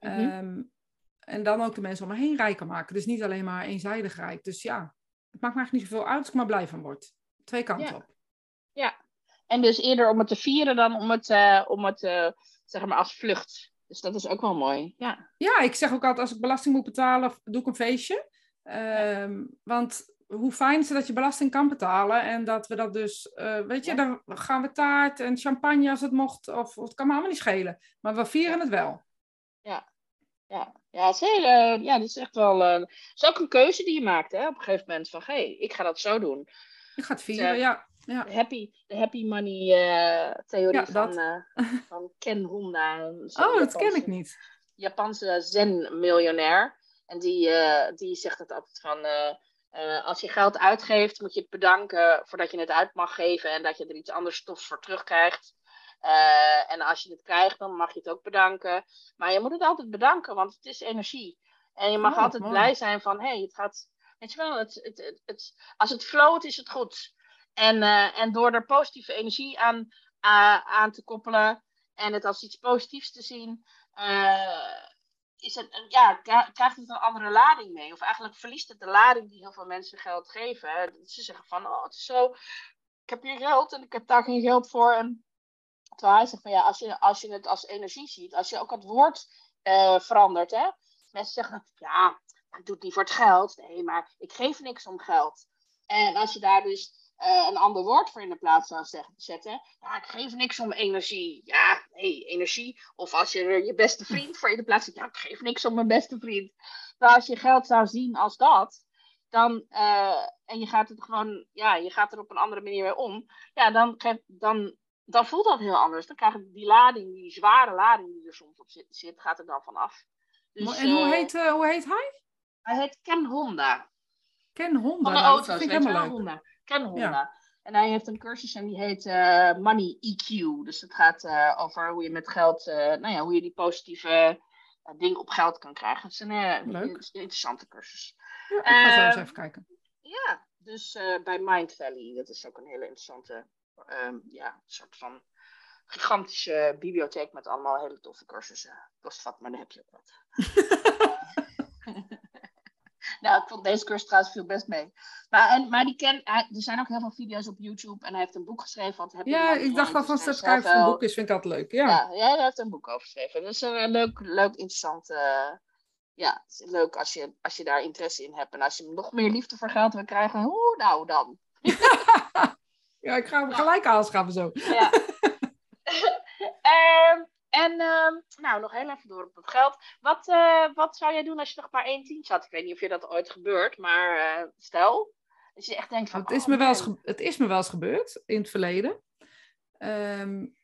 Mm -hmm. en dan ook de mensen om me heen rijker maken. Dus niet alleen maar eenzijdig rijk. Dus ja, het maakt me eigenlijk niet zoveel uit als ik maar blij van word. Twee kanten op. Ja, en dus eerder om het te vieren dan om het, uh, om het uh, zeg maar als vlucht. Dus dat is ook wel mooi. Ja. ja, ik zeg ook altijd als ik belasting moet betalen, doe ik een feestje. Um, want hoe fijn is het dat je belasting kan betalen en dat we dat dus, uh, weet je, dan gaan we taart en champagne als het mocht, of, of het kan me allemaal niet schelen. Maar we vieren het wel. Ja, ja. Ja, het is, heel, ja, dat is echt wel. het is ook een keuze die je maakt, hè, op een gegeven moment. Van hé, hey, ik ga dat zo doen. Ik ga het vieren, ja. Ja. De, happy, de happy money uh, theorie van, uh, van Ken Honda. Oh, dat ken ik niet. Japanse zen-miljonair. En die, uh, die zegt het altijd van... als je geld uitgeeft, moet je het bedanken voordat je het uit mag geven. En dat je er iets anders stofs voor terugkrijgt. en als je het krijgt, dan mag je het ook bedanken. Maar je moet het altijd bedanken, want het is energie. En je mag oh, altijd blij zijn van... Hé, hey, het gaat... Weet je wel, het, het, het, het, als het floot, is het goed. En, uh, en door er positieve energie aan, uh, aan te koppelen en het als iets positiefs te zien, uh, is het, ja, krijgt het een andere lading mee. Of eigenlijk verliest het de lading die heel veel mensen geld geven. Ze zeggen van, oh, het is zo, ik heb hier geld en ik heb daar geen geld voor. En terwijl hij zegt van, ja, als je, als je het als energie ziet, als je ook het woord verandert, hè. Mensen zeggen, ja, ik doe het niet voor het geld. Nee, maar ik geef niks om geld. En als je daar dus uh, een ander woord voor in de plaats zou zetten. Ja, ik geef niks om energie. Ja, nee, energie. Of als je er je beste vriend voor in de plaats zet. Ja, ik geef niks om mijn beste vriend. Maar als je geld zou zien als dat. Dan, uh, en je gaat het gewoon, ja, je gaat er op een andere manier mee om. Ja, dan, dan, dan voelt dat heel anders. Dan krijg je die lading, die zware lading die er soms op zit, zit gaat er dan vanaf. Dus, en hoe, uh, heet, hoe heet hij? Hij heet Ken Honda. Ken Honda. Van de nou, auto's, vind ik helemaal leuk. Honda. Ken Honda. En hij heeft een cursus en die heet uh, Money EQ. Dus het gaat uh, over hoe je met geld, uh, nou ja, hoe je die positieve dingen op geld kan krijgen. Het is een, een interessante cursus. Ja, ik ga zo eens even kijken. Ja, dus bij Mind Valley. Dat is ook een hele interessante, um, ja, soort van gigantische bibliotheek met allemaal hele toffe cursussen. Kost wat, maar dan heb je ook wat. Nou, ik vond deze cursus trouwens viel best mee. Maar, en, maar die ken, er zijn ook heel veel video's op YouTube en hij heeft een boek geschreven. Want ja, ik dacht al van Stef Kuijs een boek is, vind ik altijd leuk. Ja, ja, ja hij heeft een boek over geschreven. Dus een leuk, leuk interessant. Uh, ja, is leuk als je, als je daar interesse in hebt. En als je nog meer liefde voor geld wil krijgen, hoe nou dan? ja, ik ga hem gelijk aanschaffen zo. Ja. um, En uh, nou, nog heel even door op het geld. Wat, uh, wat zou jij doen als je nog maar één tientje had? Ik weet niet of je dat ooit gebeurt, maar uh, stel. Als je echt denkt van... Het is, oh, me wel eens het is me wel eens gebeurd in het verleden. Um,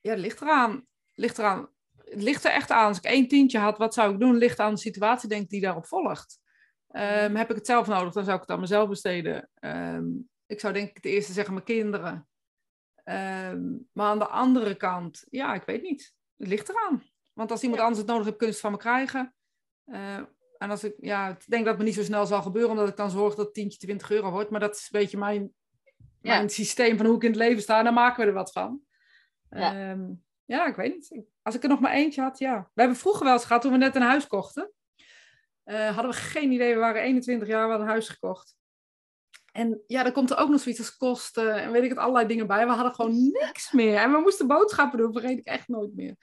ja, het ligt eraan. Ligt eraan. Het ligt er echt aan. Als ik één tientje had, wat zou ik doen? Ligt aan de situatie, denk ik, die daarop volgt. Um, heb ik het zelf nodig, dan zou ik het aan mezelf besteden. Um, ik zou denk ik het eerste zeggen mijn kinderen. maar aan de andere kant, ja, ik weet niet. Het ligt eraan. Want als iemand anders het nodig heeft, kunst van me krijgen. Uh, en als ik, ja, ik denk dat het me niet zo snel zal gebeuren, omdat ik dan zorg dat het tientje 20 euro wordt. Maar dat is een beetje mijn, mijn systeem van hoe ik in het leven sta. En dan maken we er wat van. Ja, um, ja ik weet niet. Als ik er nog maar eentje had, ja. We hebben vroeger wel eens gehad, toen we net een huis kochten. Uh, hadden we geen idee, we waren 21 jaar, we hadden een huis gekocht. En ja, dan komt er ook nog zoiets als kosten en weet ik het, allerlei dingen bij. We hadden gewoon niks meer. En we moesten boodschappen doen, vergeet ik echt nooit meer.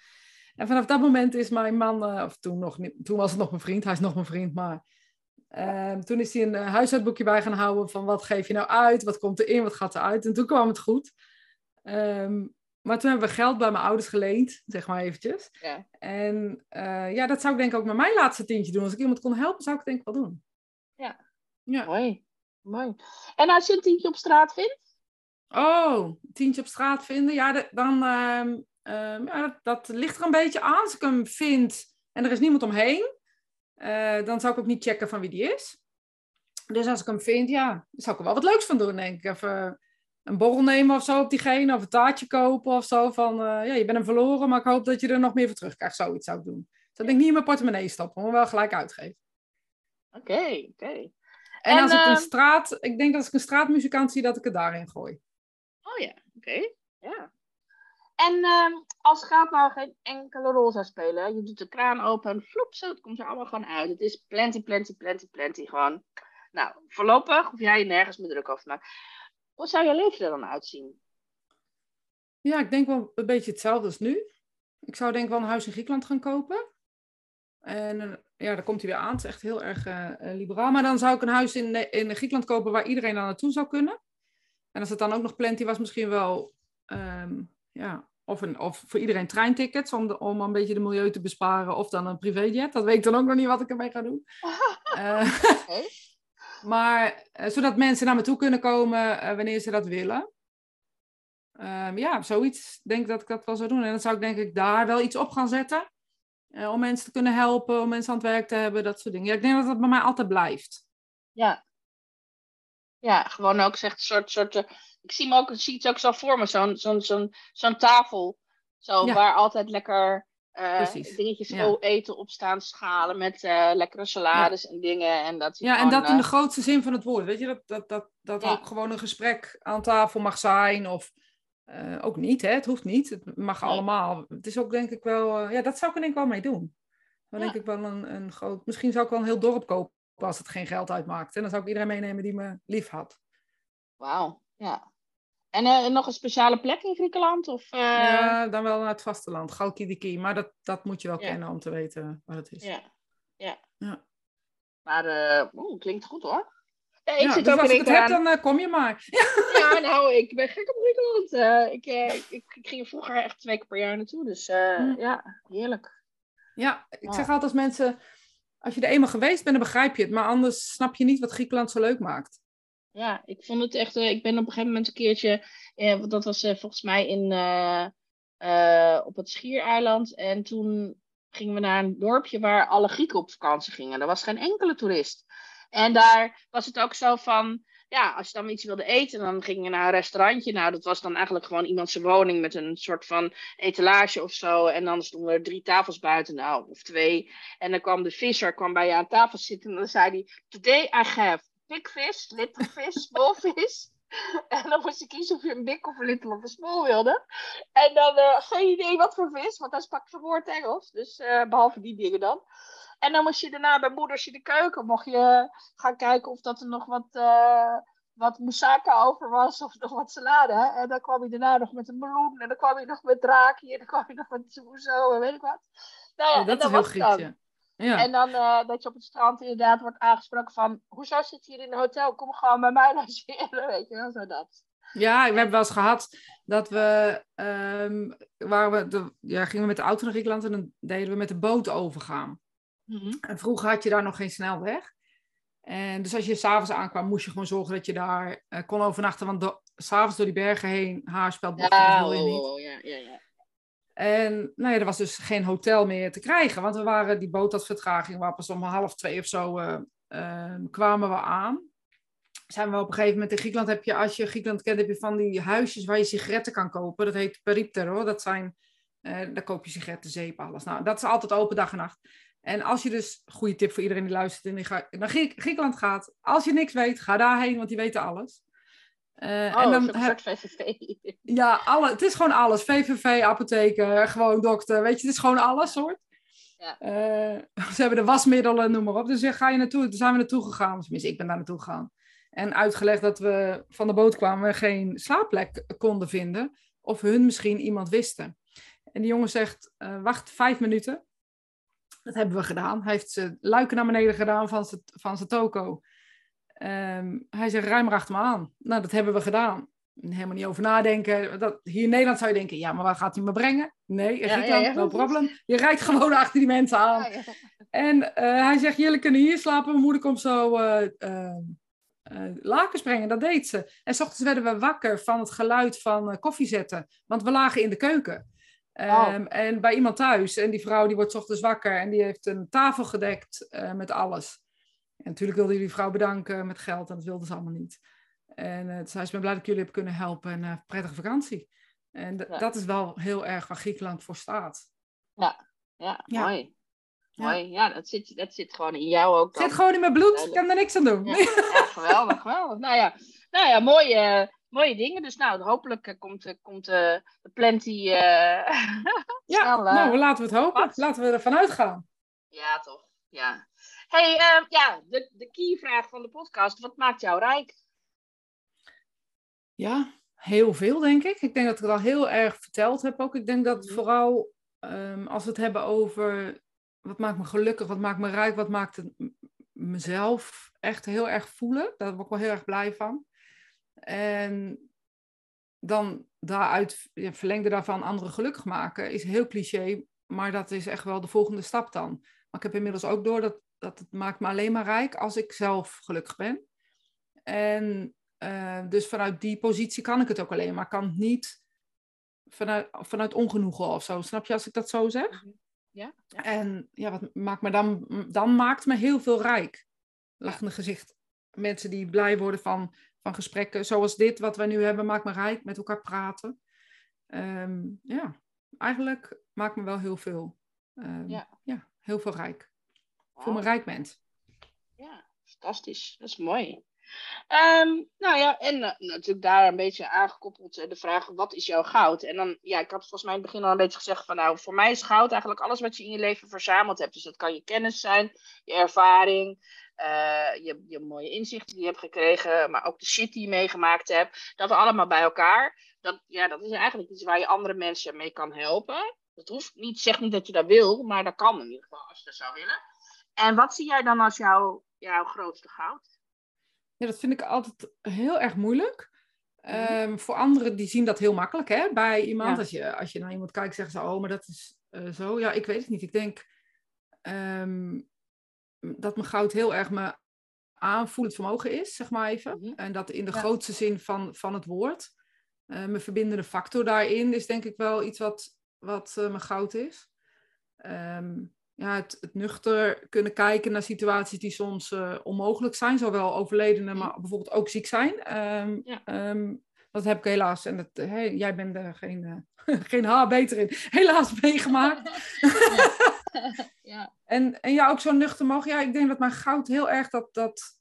En vanaf dat moment is mijn man, uh, of toen, nog niet, toen was het nog mijn vriend, hij is nog mijn vriend, maar uh, toen is hij een uh, huishoudboekje bij gaan houden van wat geef je nou uit, wat komt erin, wat gaat eruit. En toen kwam het goed. Um, maar toen hebben we geld bij mijn ouders geleend, zeg maar eventjes. Ja. En uh, ja, dat zou ik denk ik ook met mijn laatste tientje doen. Als ik iemand kon helpen, zou ik het denk ik wel doen. Ja, ja. mooi. Mooi. En als je een tientje op straat vindt? Oh, een tientje op straat vinden? Ja, dan, uh, ja, dat, ligt er een beetje aan. Als ik hem vind en er is niemand omheen, uh, dan zou ik ook niet checken van wie die is. Dus als ik hem vind, ja, dan zou ik er wel wat leuks van doen, denk ik. Even een borrel nemen of zo op diegene, of een taartje kopen of zo. Van, uh, ja, je bent hem verloren, maar ik hoop dat je er nog meer voor terugkrijgt. Zoiets zou ik doen. Dus dat denk ik niet in mijn portemonnee stoppen, maar wel gelijk uitgeven. Oké, oké. En, als ik een ehm, straat, ik denk dat als ik een straatmuzikant zie, dat ik het daarin gooi. Oh ja, oké. Ja. En uh, als gaat nou geen enkele rol zou spelen, je doet de kraan open en floep, zo, het komt er allemaal gewoon uit. Het is plenty, plenty, plenty, plenty gewoon. Nou, voorlopig hoef jij je nergens meer druk over te maken. Hoe zou je leven er dan uitzien? Ja, ik denk wel een beetje hetzelfde als nu. Ik zou denk ik wel een huis in Griekenland gaan kopen. En ja, daar komt hij weer aan. Het is echt heel erg uh, liberaal. Maar dan zou ik een huis in, in Griekenland kopen waar iedereen aan naartoe zou kunnen. En als het dan ook nog plenty was, misschien wel... Um, ja, of, een, of voor iedereen treintickets om, de, om een beetje de milieu te besparen. Of dan een privéjet. Dat weet ik dan ook nog niet wat ik ermee ga doen. uh, maar zodat mensen naar me toe kunnen komen wanneer ze dat willen. Um, ja, zoiets denk ik dat ik dat wel zou doen. En dan zou ik denk ik daar wel iets op gaan zetten. Uh, om mensen te kunnen helpen, om mensen aan het werk te hebben, dat soort dingen. Ja, ik denk dat dat bij mij altijd blijft. Ja. Ja, gewoon ook echt een soort, soort uh, ik zie me ook, zie het ook zo voor me, zo'n zo'n zo'n zo'n tafel, zo, waar altijd lekker uh, dingetjes ja. eten op staan, schalen met lekkere salades en dingen. En dat ja, en dat in de grootste zin van het woord. Weet je, dat, dat, dat, dat ook gewoon een gesprek aan tafel mag zijn of uh, ook niet, hè? het hoeft niet. Het mag allemaal. Het is ook denk ik wel, uh, ja, dat zou ik er denk ik wel mee doen. Dan ja. denk ik wel een, een groot, misschien zou ik wel een heel dorp kopen als het geen geld uitmaakt. En dan zou ik iedereen meenemen die me lief had. Wauw, ja. En uh, nog een speciale plek in Griekenland? Of, Ja, dan wel naar het vasteland, Chalkidiki. Maar dat, dat moet je wel ja. kennen om te weten waar het is. Ja, ja. ja. Maar uh, klinkt goed hoor. Ja, ik zit dus ook als ik het heb, dan uh, kom je maar. ja, nou, ik ben gek op Griekenland. Uh, ik, uh, ik, ik, ging er vroeger echt twee keer per jaar naartoe. Dus mm. ja, heerlijk. Ja, ik zeg altijd als mensen... Als je er eenmaal geweest bent, dan begrijp je het. Maar anders snap je niet wat Griekenland zo leuk maakt. Ja, ik vond het echt... ik ben op een gegeven moment een keertje... dat was volgens mij in, op het Schiereiland. En toen gingen we naar een dorpje waar alle Grieken op vakantie gingen. Er was geen enkele toerist. En daar was het ook zo van, ja, als je dan iets wilde eten, dan ging je naar een restaurantje. Nou, dat was dan eigenlijk gewoon iemand zijn woning met een soort van etalage of zo. En dan stonden er drie tafels buiten, nou, of twee. En dan kwam de visser kwam bij je aan tafel zitten en dan zei hij, today I have big fish, little fish, small fish. En dan moest je kiezen of je een big of een little of een small wilde. En dan uh, geen idee wat voor vis, want hij sprak verwoord Engels. Dus uh, behalve die dingen dan. En dan moest je daarna bij moeders in de keuken, mocht je gaan kijken of dat er nog wat, uh, wat moussaka over was of nog wat salade. En dan kwam je daarna nog met een meloen en dan kwam je nog met draakje en dan kwam je nog met zo en weet ik wat. Nou ja, ja dat is heel Grieks, ja. En dan uh, dat je op het strand inderdaad wordt aangesproken van... Hoezo zit je hier in een hotel? Kom gewoon bij mij logeren, weet je wel, zo dat. Ja, we hebben wel eens gehad dat we... Um, waar we de, ja, gingen we met de auto naar Griekenland en dan deden we met de boot overgaan. Mm En vroeger had je daar nog geen snelweg. En dus als je s'avonds aankwam, moest je gewoon zorgen dat je daar uh, kon overnachten. Want s'avonds door die bergen heen, ja, dat wil je niet. Oh, ja, ja, ja. En nou ja, er was dus geen hotel meer te krijgen, want we waren, die boot had vertraging, waar pas om half twee of zo uh, uh, kwamen we aan. Zijn we op een gegeven moment in Griekenland, heb je, als je Griekenland kent, heb je van die huisjes waar je sigaretten kan kopen. Dat heet periptero, dat zijn, uh, daar koop je sigaretten, zeep, alles. Nou, dat is altijd open dag en nacht. En als je dus, goede tip voor iedereen die luistert en die naar Griekenland gaat, als je niks weet, ga daarheen, want die weten alles. Uh, oh, en dan heb... VVV. Ja, alle, het is gewoon alles. VVV, apotheker, gewoon dokter. Weet je, het is gewoon alles soort. Ja. Uh, ze hebben de wasmiddelen, noem maar op. Dus ga je naartoe. Daar zijn we naartoe gegaan. Tenminste, ik ben daar naartoe gegaan. En uitgelegd dat we van de boot kwamen en geen slaapplek konden vinden. Of hun misschien iemand wisten. En die jongen zegt, uh, wacht vijf minuten. Dat hebben we gedaan. Hij heeft zijn luiken naar beneden gedaan van zijn, van zijn toko. Um, hij zegt, ruim maar achter me aan. Nou, dat hebben we gedaan. Helemaal niet over nadenken. Dat, hier in Nederland zou je denken, ja, maar wat gaat hij me brengen? Nee, in Griekenland, ja, ja, no problem. Je rijdt gewoon achter die mensen aan. En uh, hij zegt, jullie kunnen hier slapen. Mijn moeder komt zo uh, uh, lakens brengen. Dat deed ze. En s ochtends werden we wakker van het geluid van koffie zetten. Want we lagen in de keuken. Um, En bij iemand thuis. En die vrouw die wordt ochtends wakker. En die heeft een tafel gedekt met alles. En natuurlijk wilde jullie vrouw bedanken met geld en dat wilde ze allemaal niet. En uh, zei ze, ben blij dat ik jullie heb kunnen helpen en uh, prettige vakantie. En dat is wel heel erg waar Griekenland voor staat. Ja, ja, mooi. Mooi, ja, dat zit, dat zit gewoon in jou ook. Het zit gewoon in mijn bloed, ik kan er niks aan doen. Ja, geweldig, geweldig. Nou ja, nou ja mooie, mooie dingen. Dus nou, hopelijk uh, komt, komt de plenty Ja, nou, laten we het hopen. Laten we ervan uitgaan. Ja, toch. Ja hey, uh, ja, de, de key-vraag van de podcast. Wat maakt jou rijk? Ja, heel veel, denk ik. Ik denk dat ik het al heel erg verteld heb ook. Ik denk dat mhm. vooral um, als we het hebben over wat maakt me gelukkig, wat maakt me rijk, wat maakt het mezelf echt heel erg voelen. Daar word ik wel heel erg blij van. En dan daaruit, ja, verlengde daarvan anderen gelukkig maken, is heel cliché, maar dat is echt wel de volgende stap dan. Maar ik heb inmiddels ook door dat dat het maakt me alleen maar rijk als ik zelf gelukkig ben. En uh, dus vanuit die positie kan ik het ook alleen, maar kan het niet vanuit, vanuit ongenoegen of zo. Snap je als ik dat zo zeg? Mhm. Ja. ja. En ja, wat maakt me dan, dan maakt me heel veel rijk. Lachende gezicht. Mensen die blij worden van, van gesprekken zoals dit, wat wij nu hebben, maakt me rijk. Met elkaar praten. Um, ja, eigenlijk maakt me wel heel veel. Um, ja. ja, heel veel rijk voor mijn rijk bent. Ja, fantastisch. Dat is mooi. Um, nou ja, en uh, natuurlijk daar een beetje aangekoppeld uh, de vraag: wat is jouw goud? En dan, ja, ik had volgens mij in het begin al een beetje gezegd: van nou, voor mij is goud eigenlijk alles wat je in je leven verzameld hebt. Dus dat kan je kennis zijn, je ervaring, uh, je, je mooie inzichten die je hebt gekregen, maar ook de shit die je meegemaakt hebt. Dat allemaal bij elkaar. Dat, ja, dat is eigenlijk iets waar je andere mensen mee kan helpen. Dat hoeft niet, zeg niet dat je dat wil, maar dat kan in ieder geval als je dat zou willen. En wat zie jij dan als jouw, jouw grootste goud? Ja, dat vind ik altijd heel erg moeilijk. Um, voor anderen die zien dat heel makkelijk hè, bij iemand. Als, je, als je naar iemand kijkt, zeggen ze, oh, maar dat is uh, zo. Ja, ik weet het niet. Ik denk um, dat mijn goud heel erg mijn aanvoelend vermogen is, zeg maar even. Mm -hmm. En dat in de ja. grootste zin van, van het woord. Uh, mijn verbindende factor daarin is denk ik wel iets wat, wat uh, mijn goud is. Um, ja, het, het, nuchter kunnen kijken naar situaties die soms uh, onmogelijk zijn. Zowel overledenen, maar bijvoorbeeld ook ziek zijn. Um, ja. um, dat heb ik helaas, en dat, hey, jij bent er geen, geen haar beter in, helaas meegemaakt. ja. ja. En, en ja, ook zo'n nuchter mogen. Ja, ik denk dat mijn goud heel erg dat, dat...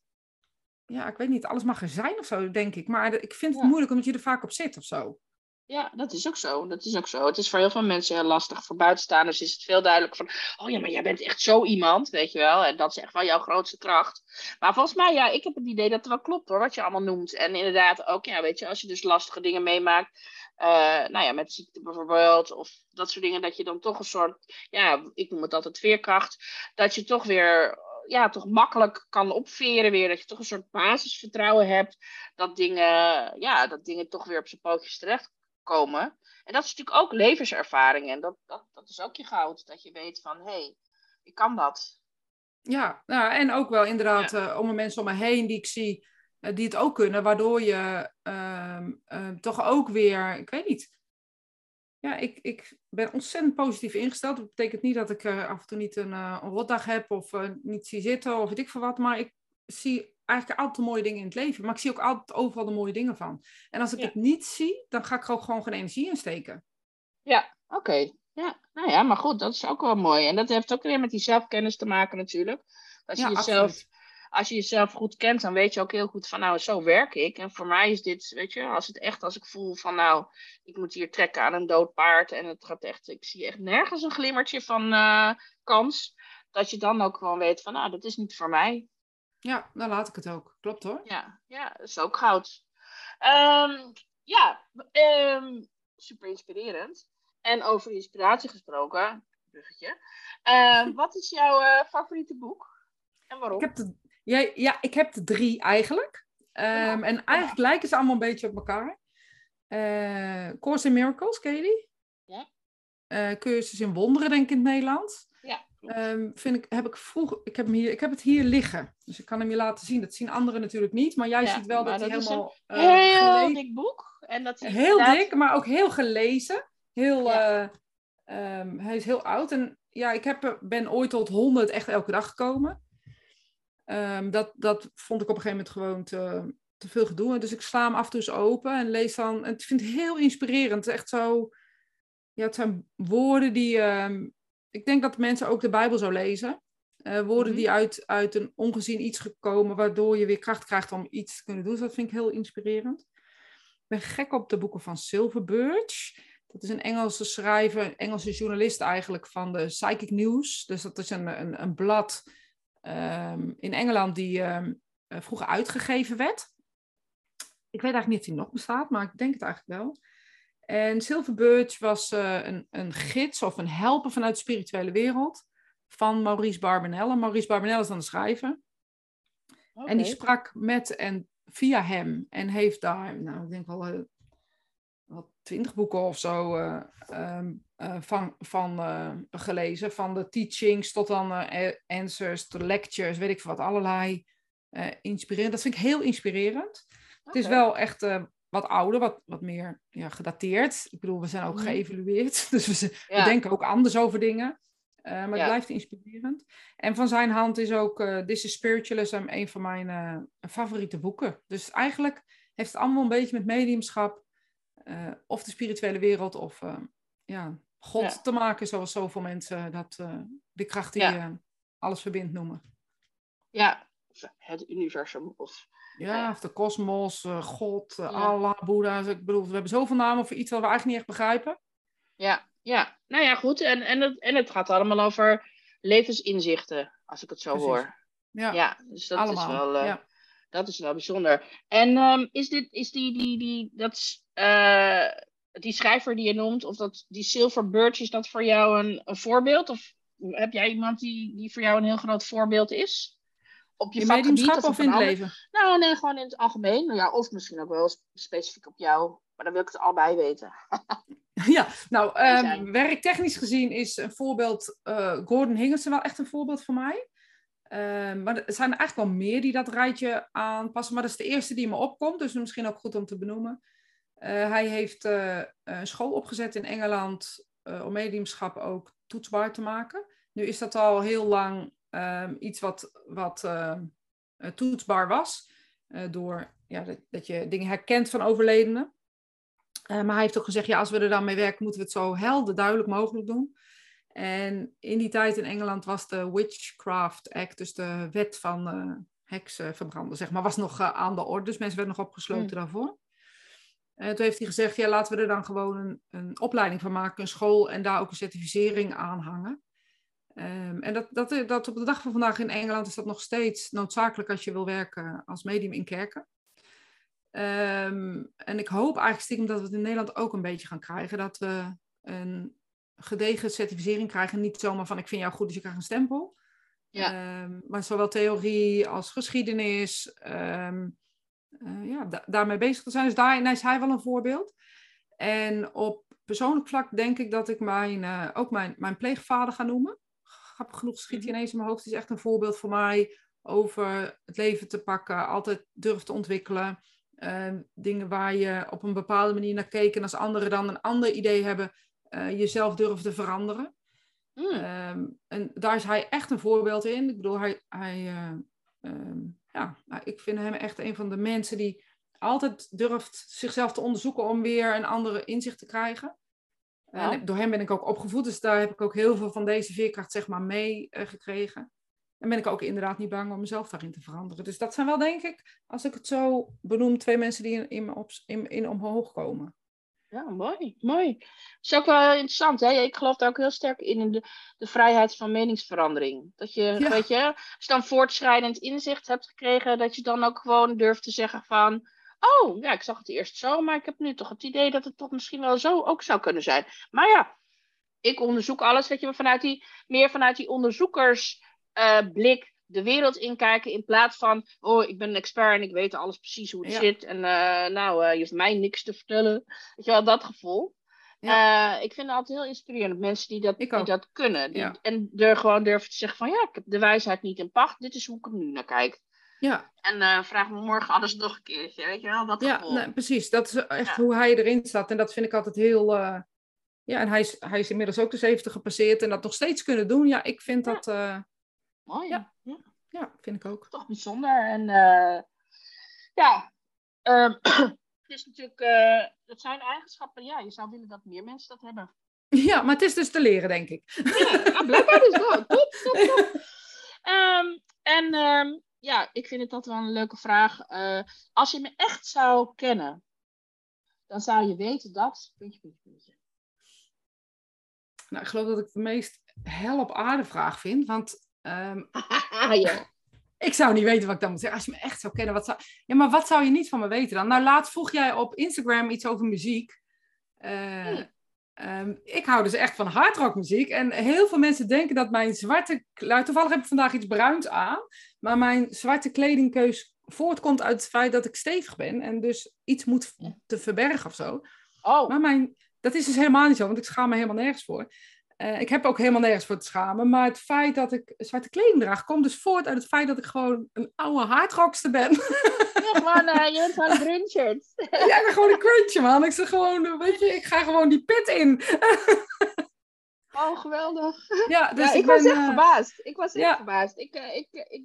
Ja, ik weet niet, alles mag er zijn of zo, denk ik. Maar ik vind het moeilijk omdat je er vaak op zit of zo. Ja, dat is ook zo. Dat is ook zo. Het is voor heel veel mensen heel lastig. Voor buitenstaanders is het veel duidelijker van... Oh ja, maar jij bent echt zo iemand, weet je wel. En dat is echt wel jouw grootste kracht. Maar volgens mij, ja, ik heb het idee dat het wel klopt hoor, wat je allemaal noemt. En inderdaad ook, ja, weet je, als je dus lastige dingen meemaakt... Uh, nou ja, met ziekte bijvoorbeeld, of dat soort dingen, dat je dan toch een soort, ja, ik noem het altijd veerkracht, dat je toch weer ja, toch makkelijk kan opveren weer. Dat je toch een soort basisvertrouwen hebt dat dingen, ja, dat dingen toch weer op zijn pootjes terechtkomen. En dat is natuurlijk ook levenservaring. En dat, dat, dat is ook je goud. Dat je weet van, hé, hey, ik kan dat. Ja, nou, en ook wel inderdaad ja. uh, om de mensen om me heen die ik zie, uh, die het ook kunnen. Waardoor je uh, toch ook weer, ik weet niet, ja, ik, ik ben ontzettend positief ingesteld. Dat betekent niet dat ik af en toe niet een, een rotdag heb of niet zie zitten of weet ik veel wat. Maar ik zie eigenlijk altijd mooie dingen in het leven. Maar ik zie ook altijd overal de mooie dingen van. En als ik ja. het niet zie, dan ga ik er ook gewoon geen energie in steken. Ja, oké. Okay. Ja, nou ja, maar goed, dat is ook wel mooi. En dat heeft ook weer met die zelfkennis te maken natuurlijk. Als je ja, jezelf als je jezelf goed kent, dan weet je ook heel goed van nou, zo werk ik. En voor mij is dit, weet je, als het echt, als ik voel van nou, ik moet hier trekken aan een dood paard en het gaat echt, ik zie echt nergens een glimmertje van uh, kans, dat je dan ook gewoon weet van nou, dat is niet voor mij. Ja, dan laat ik het ook. Klopt hoor. Ja, ja dat is ook goud. Um, ja, um, super inspirerend. En over inspiratie gesproken, bruggetje. Uh, wat is jouw uh, favoriete boek? En waarom? Ik heb de, ja, ja, ik heb er drie eigenlijk. Um, en eigenlijk lijken ze allemaal een beetje op elkaar. Uh, Course in Miracles, ken je die? Ja. Uh, cursus in wonderen, denk ik in het Nederlands. Um, vind ik, heb ik, vroeg, ik, heb hem hier, ik heb het hier liggen. Dus ik kan hem je laten zien. Dat zien anderen natuurlijk niet. Maar jij ja, ziet wel dat hij helemaal... Een uh, heel dik boek. En dat heel inderdaad... dik, maar ook heel gelezen. Heel, ja. um, hij is heel oud. En ja, ik heb, ben ooit tot 100 echt elke dag gekomen. Um, dat, dat vond ik op een gegeven moment gewoon te, te veel gedoe. Dus ik sla hem af en toe eens open en lees dan. En ik vind het heel inspirerend. Echt zo. Ja, het zijn woorden die. Ik denk dat mensen ook de Bijbel zo lezen. Uh, woorden mm-hmm. die uit, uit een ongezien iets gekomen, waardoor je weer kracht krijgt om iets te kunnen doen. Dus dat vind ik heel inspirerend. Ik ben gek op de boeken van Silver Birch. Dat is een Engelse schrijver, een Engelse journalist eigenlijk van de Psychic News. Dus dat is een, een, een blad um, in Engeland die um, vroeger uitgegeven werd. Ik weet eigenlijk niet of die nog bestaat, maar ik denk het eigenlijk wel. En Silver Birch was uh, een, een gids of een helper vanuit de spirituele wereld van Maurice Barbanel. Maurice Barbanel is dan de schrijver. Okay. En die sprak met en via hem en heeft daar, nou, ik denk wel uh, wat twintig boeken of zo uh, um, uh, van, van gelezen. Van de teachings tot dan answers, tot lectures, weet ik veel wat. Allerlei inspirerend. Dat vind ik heel inspirerend. Okay. Het is wel echt wat ouder, wat, wat meer ja, gedateerd. Ik bedoel, we zijn ook mm. geëvalueerd. Dus we, ja. we, denken ook anders over dingen. maar het ja. blijft inspirerend. En van zijn hand is ook This is Spiritualism een van mijn favoriete boeken. Dus eigenlijk heeft het allemaal een beetje met mediumschap of de spirituele wereld of ja, God ja. te maken, zoals zoveel mensen dat de kracht die alles verbindt noemen. Ja, het universum. Of, ja, of de kosmos, God, Allah, Boeddha. Ik bedoel, we hebben zoveel namen voor iets wat we eigenlijk niet echt begrijpen. Ja, ja. nou ja, goed. En, en, het, en het gaat allemaal over levensinzichten, als ik het zo Precies. hoor. Ja, ja dus dat allemaal. is wel... Ja. Dat is wel bijzonder. En um, is, dit, is die, die, die, dat, die schrijver die je noemt, of dat, die Silver Birch, is dat voor jou een, een voorbeeld? Of heb jij iemand die, die voor jou een heel groot voorbeeld is? Op je in vakgebied of, of in het leven? Nou, nee, gewoon in het algemeen. Nou ja, of misschien ook wel specifiek op jou. Maar dan wil ik het allebei weten. ja, nou, um, werktechnisch gezien is een voorbeeld uh, Gordon Higginson wel echt een voorbeeld voor mij. Uh, maar er zijn er eigenlijk wel meer die dat rijtje aanpassen. Maar dat is de eerste die me opkomt, dus misschien ook goed om te benoemen. Uh, hij heeft uh, een school opgezet in Engeland om mediumschap ook toetsbaar te maken. Nu is dat al heel lang ehm, iets wat, wat ehm, toetsbaar was. door ja, dat, dat, je dingen herkent van overledenen. maar hij heeft ook gezegd, ja, als we er dan mee werken, moeten we het zo helder, duidelijk mogelijk doen. En in die tijd in Engeland was de Witchcraft Act, dus de wet van uh, heksen verbranden, zeg maar, was nog uh, aan de orde. Dus mensen werden nog opgesloten mm. daarvoor. En toen heeft hij gezegd, ja, laten we er dan gewoon een, een opleiding van maken, een school en daar ook een certificering aan hangen. Ehm, en dat, dat, dat op de dag van vandaag in Engeland is dat nog steeds noodzakelijk als je wil werken als medium in kerken. Ehm, en ik hoop eigenlijk stiekem dat we het in Nederland ook een beetje gaan krijgen. Dat we een gedegen certificering krijgen. Niet zomaar van ik vind jou goed, dus je krijgt een stempel. Ja. Ehm, maar zowel theorie als geschiedenis. Uh, ja, daarmee bezig te zijn. Dus daarin is hij wel een voorbeeld. En op persoonlijk vlak denk ik dat ik mijn, uh, ook mijn, mijn pleegvader ga noemen. Grappig genoeg schiet hij mhm. ineens in mijn hoofd. Het is echt een voorbeeld voor mij over het leven te pakken. Altijd durven te ontwikkelen. Ehm, dingen waar je op een bepaalde manier naar keek en als anderen dan een ander idee hebben, uh, jezelf durven te veranderen. Mm. Ehm, en daar is hij echt een voorbeeld in. Ik bedoel, hij, hij uh, um, ja, nou, ik vind hem echt een van de mensen die altijd durft zichzelf te onderzoeken om weer een andere inzicht te krijgen. En door hem ben ik ook opgevoed, dus daar heb ik ook heel veel van deze veerkracht zeg maar mee uh, gekregen. En ben ik ook inderdaad niet bang om mezelf daarin te veranderen. Dus dat zijn wel, denk ik, als ik het zo benoem, twee mensen die in, in, op, in, in omhoog komen. Ja, mooi, mooi. Dat is ook wel interessant, hè? Ik geloof daar ook heel sterk in, in de, de vrijheid van meningsverandering. Dat je, weet je, als je dan voortschrijdend inzicht hebt gekregen, dat je dan ook gewoon durft te zeggen van, oh, ja, ik zag het eerst zo, maar ik heb nu toch het idee dat het toch misschien wel zo ook zou kunnen zijn. Maar ja, ik onderzoek alles, weet je, vanuit die, meer vanuit die onderzoekers uh, blik de wereld inkijken in plaats van, oh, ik ben een expert en ik weet alles precies hoe het zit. En uh, nou, uh, je hoeft mij niks te vertellen. Weet je wel, dat gevoel. Ja. ik vind het altijd heel inspirerend. Mensen die dat, die dat kunnen. Die, En er gewoon durven te zeggen van, ja, ik heb de wijsheid niet in pacht. Dit is hoe ik er nu naar kijk. Ja. En vraag me morgen alles nog een keertje. Weet je wel, dat ja, precies. Dat is echt hoe hij erin staat. En dat vind ik altijd heel... ja, en hij is, hij is inmiddels ook de 70 gepasseerd en dat nog steeds kunnen doen. Ja, ik vind dat Mooi. Ja. ja. vind ik ook. Toch bijzonder. En ja, uh, het is natuurlijk, het zijn eigenschappen, ja, je zou willen dat meer mensen dat hebben. Ja, maar het is dus te leren, denk ik. Ja, blijkbaar dus wel. Top, top, top. Um, en um, ja, ik vind het altijd wel een leuke vraag. als je me echt zou kennen, dan zou je weten dat. Puntje, puntje, puntje. Nou, ik geloof dat ik de meest hel op aarde vraag vind. Want Um, ja. Ik zou niet weten wat ik dan moet zeggen. Als je me echt zou kennen, wat zou... Ja, maar wat zou je niet van me weten dan? Nou, laatst vroeg jij op Instagram iets over muziek. Uh, um, ik hou dus echt van hardrockmuziek. En heel veel mensen denken dat mijn zwarte... Nou, toevallig heb ik vandaag iets bruins aan. Maar mijn zwarte kledingkeus voortkomt uit het feit dat ik stevig ben. En dus iets moet te verbergen of zo. Oh. Maar mijn... Dat is dus helemaal niet zo, want ik schaam me helemaal nergens voor. Uh, ik heb ook helemaal nergens voor te schamen. Maar het feit dat ik zwarte kleding draag, komt dus voort uit het feit dat ik gewoon een oude hardrockster ben. Ja, man, uh, je bent gewoon een grunchert. ja, ik ben gewoon een cruncher, man. Ik zeg gewoon, weet je, ik ga gewoon die pit in. oh, geweldig. Ja, dus ja, ik, ik ben, was echt uh, verbaasd. Ik was echt ja. verbaasd. Ik, ik, ik,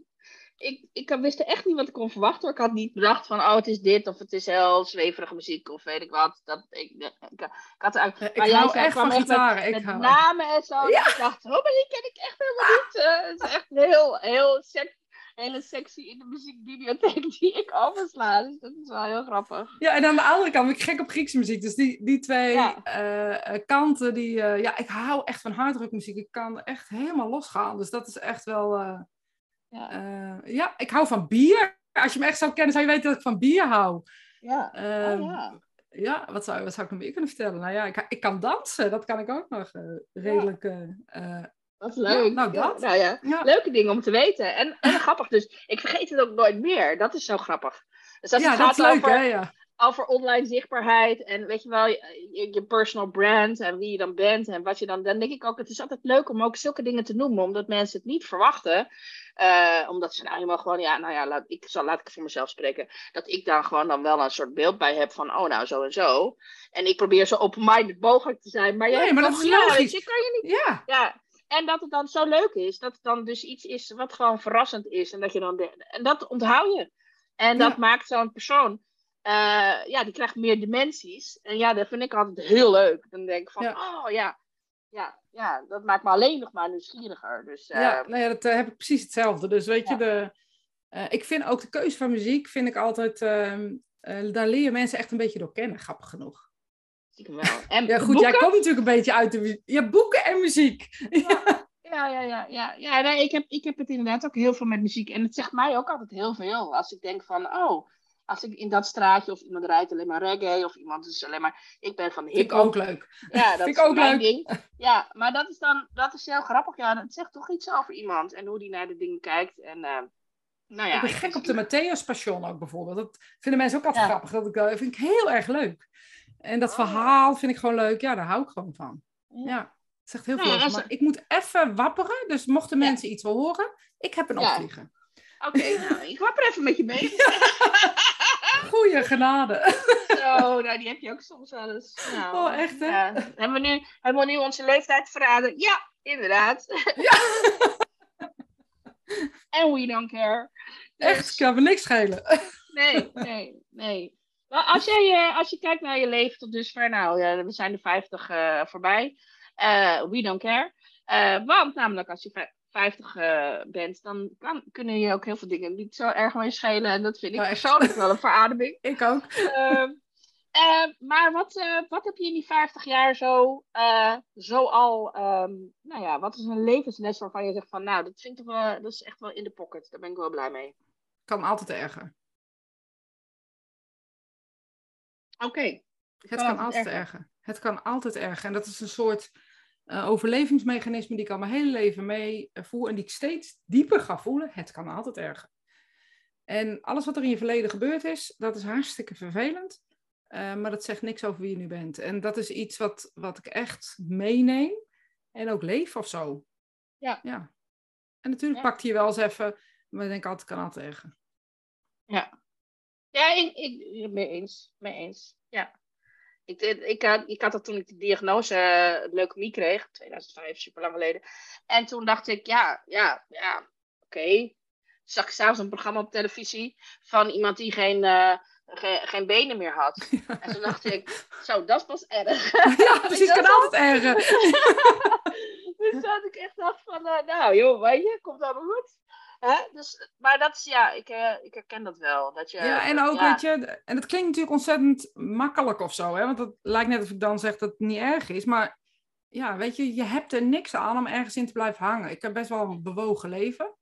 ik, ik wist echt niet wat ik kon verwachten. Ik had niet bedacht van, oh, het is dit of het is heel zweverige muziek of weet ik wat. Dat, ik, ik, ik had eigenlijk, jij zei, echt van gitaren. Met, ik namen en zo. Ja. Ik dacht, oh, maar die ken ik echt helemaal niet. Uh, het is echt heel, heel sec hele sexy in de muziekbibliotheek die ik oversla. Dus dat is wel heel grappig. Ja, en aan de andere kant ben ik gek op Griekse muziek. Dus die, die twee ja. uh, kanten, die, uh, ja, ik hou echt van hardrockmuziek. Ik kan echt helemaal losgaan. Dus dat is echt wel... Uh, ja. Uh, ja, ik hou van bier. Als je me echt zou kennen, zou je weten dat ik van bier hou. Ja, uh, oh, ja. ja. wat zou, wat zou ik nog meer kunnen vertellen? Nou ja, ik, ik kan dansen. Dat kan ik ook nog uh, redelijk... Wat leuk. Ja, nou, dat. Nou ja, leuke dingen om te weten. En, en grappig dus, ik vergeet het ook nooit meer. Dat is zo grappig. Dus als ja, het gaat dat is leuk, over, hè? Over online zichtbaarheid en weet je wel, je, je, personal brand en wie je dan bent en wat je dan, dan denk ik ook, het is altijd leuk om ook zulke dingen te noemen, omdat mensen het niet verwachten. Uh, omdat ze nou helemaal gewoon, ja, nou ja, laat ik, zal, laat ik voor mezelf spreken, dat ik daar gewoon dan wel een soort beeld bij heb van, oh nou, zo en zo. En ik probeer zo open-minded mogelijk te zijn, maar jij nee, maar dat is logisch. Ja, kan je niet. Ja. ja. En dat het dan zo leuk is, dat het dan dus iets is wat gewoon verrassend is en dat je dan, en dat onthoud je. En dat maakt zo'n persoon uh, ja, die krijgt meer dimensies. En ja, dat vind ik altijd heel leuk. Dan denk ik van, oh ja, ja, ja, dat maakt me alleen nog maar nieuwsgieriger. Dus, uh, ja, nee, dat uh, heb ik precies hetzelfde. Dus weet je, de, ik vind ook de keuze van muziek vind ik altijd, ehm, daar leer je mensen echt een beetje door kennen, grappig genoeg. Ik wel. En ja, goed, jij komt natuurlijk een beetje uit de muziek. Ja, boeken en muziek. Ja. Ja, ja, ja, ja. ja nee, ik, heb, ik heb het inderdaad ook heel veel met muziek. En het zegt mij ook altijd heel veel. Als ik denk van, oh, als ik in dat straatje of iemand rijdt alleen maar reggae of iemand is alleen maar. Ik ben van hip. Vind ik ook leuk. Ja, dat Vind is ook leuk. Ding. Ja, maar dat is dan dat is heel grappig. Ja, het zegt toch iets over iemand en hoe die naar de dingen kijkt. En, uh, nou ja, ik ben gek op de Matthäus Passion ook bijvoorbeeld. Dat vinden mensen ook altijd grappig. Dat ik, uh, vind ik heel erg leuk. En dat oh. verhaal vind ik gewoon leuk. Ja, daar hou ik gewoon van. Ja. Het zegt heel veel. Maar ik moet even wapperen. Dus mochten mensen iets wil horen, ik heb een opvliegen. Oké, nou, ik wapper even met je mee. Goeie genade. Zo, nou, die heb je ook soms wel eens. Nou, oh, echt hè? Ja. Hebben, we nu, hebben we nu onze leeftijd verraden? Ja, inderdaad. Ja. En we don't care. Echt, dus- kan me niks schelen. Nee, nee, nee. Maar als, jij, uh, als je kijkt naar je leven tot dusver, nou, uh, we zijn de 50 uh, voorbij. Uh, we don't care. want namelijk als je 50 bent, dan kan, kunnen je ook heel veel dingen niet zo erg mee schelen. En dat vind ik persoonlijk wel een verademing. Ik ook. Ehm, maar wat, wat heb je in die 50 jaar zo, zo al, um, nou ja, wat is een levensles waarvan je zegt van, nou, dat vind ik toch wel, dat is echt wel in de pocket. Daar ben ik wel blij mee. Kan altijd erger. Oké. Het kan altijd erger. Het kan altijd erger. En dat is een soort uh, overlevingsmechanisme die ik al mijn hele leven mee eh, voel en die ik steeds dieper ga voelen. Het kan altijd erger. En alles wat er in je verleden gebeurd is, dat is hartstikke vervelend. Uh, maar dat zegt niks over wie je nu bent. En dat is iets wat, wat ik echt meeneem en ook leef of zo. Ja. ja. En natuurlijk pakt hij wel eens even, maar ik denk altijd, kan altijd erger. Ja. Ja, ik, ik, mee eens. Mee eens. Ja. Ik, ik, had, ik had dat toen ik de diagnose uh, leukemie kreeg, 2005, super lang geleden. En toen dacht ik, ja, ja, ja, oké. Okay. Zag ik s'avonds een programma op televisie van iemand die geen, uh, geen, geen benen meer had. En toen dacht ik, zo, dat pas erg. Ja, precies, kan altijd erger. dus dat ik echt dacht van, uh, nou joh, weet je, komt allemaal goed. Hè? Dus, maar dat is, ja, ik, uh, ik herken dat wel. Dat je, ja, en ook, weet je, en dat klinkt natuurlijk ontzettend makkelijk of zo, hè? want het lijkt net of ik dan zeg dat het niet erg is, maar ja, weet je, je hebt er niks aan om ergens in te blijven hangen. Ik heb best wel een bewogen leven.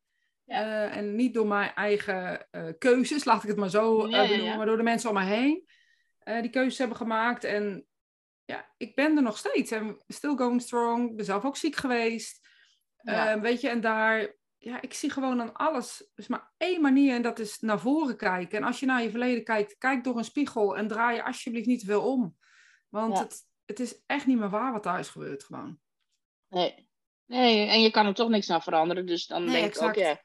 Ja. Uh, en niet door mijn eigen uh, keuzes, laat ik het maar zo ja, benoemen, maar door de mensen om me heen die keuzes hebben gemaakt. En ja, ik ben er nog steeds. En still going strong. Ik ben zelf ook ziek geweest. weet je, en daar ja, ik zie gewoon aan alles. Er is maar één manier en dat is naar voren kijken. En als je naar je verleden kijkt, kijk door een spiegel en draai je alsjeblieft niet veel om. Want het, het is echt niet meer waar wat daar is gebeurd gewoon. Nee. nee, en je kan er toch niks aan veranderen. Dus dan denk exact. ik ook, ja.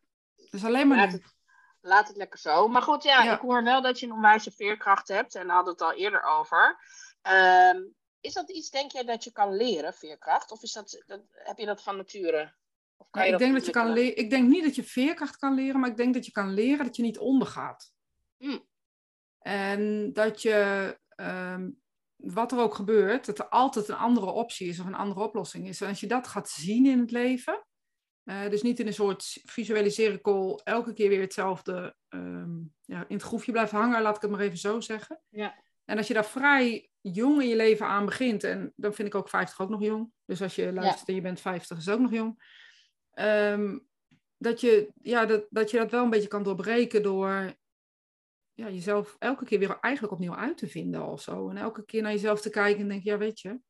Dus alleen maar laat het, laat het lekker zo. Maar goed, ja, ik hoor wel dat je een onwijze veerkracht hebt. En daar hadden het al eerder over. Ehm, is dat iets, denk je, dat je kan leren, veerkracht? Of is dat, dat, heb je dat van nature? Ik, denk dat je kan ik denk niet dat je veerkracht kan leren, maar ik denk dat je kan leren dat je niet ondergaat. Mm. En dat je, ehm, wat er ook gebeurt, dat er altijd een andere optie is of een andere oplossing is. En als je dat gaat zien in het leven, uh, dus niet in een soort visuele cirkel elke keer weer hetzelfde ehm, ja, in het groefje blijft hangen, laat ik het maar even zo zeggen. Ja. En als je daar vrij jong in je leven aan begint, en dan vind ik ook 50 ook nog jong. Dus als je luistert en je bent 50, is het ook nog jong. Ehm, dat, je, ja, dat, dat je dat wel een beetje kan doorbreken door ja, jezelf elke keer weer eigenlijk opnieuw uit te vinden of zo. En elke keer naar jezelf te kijken en denk ja, weet je,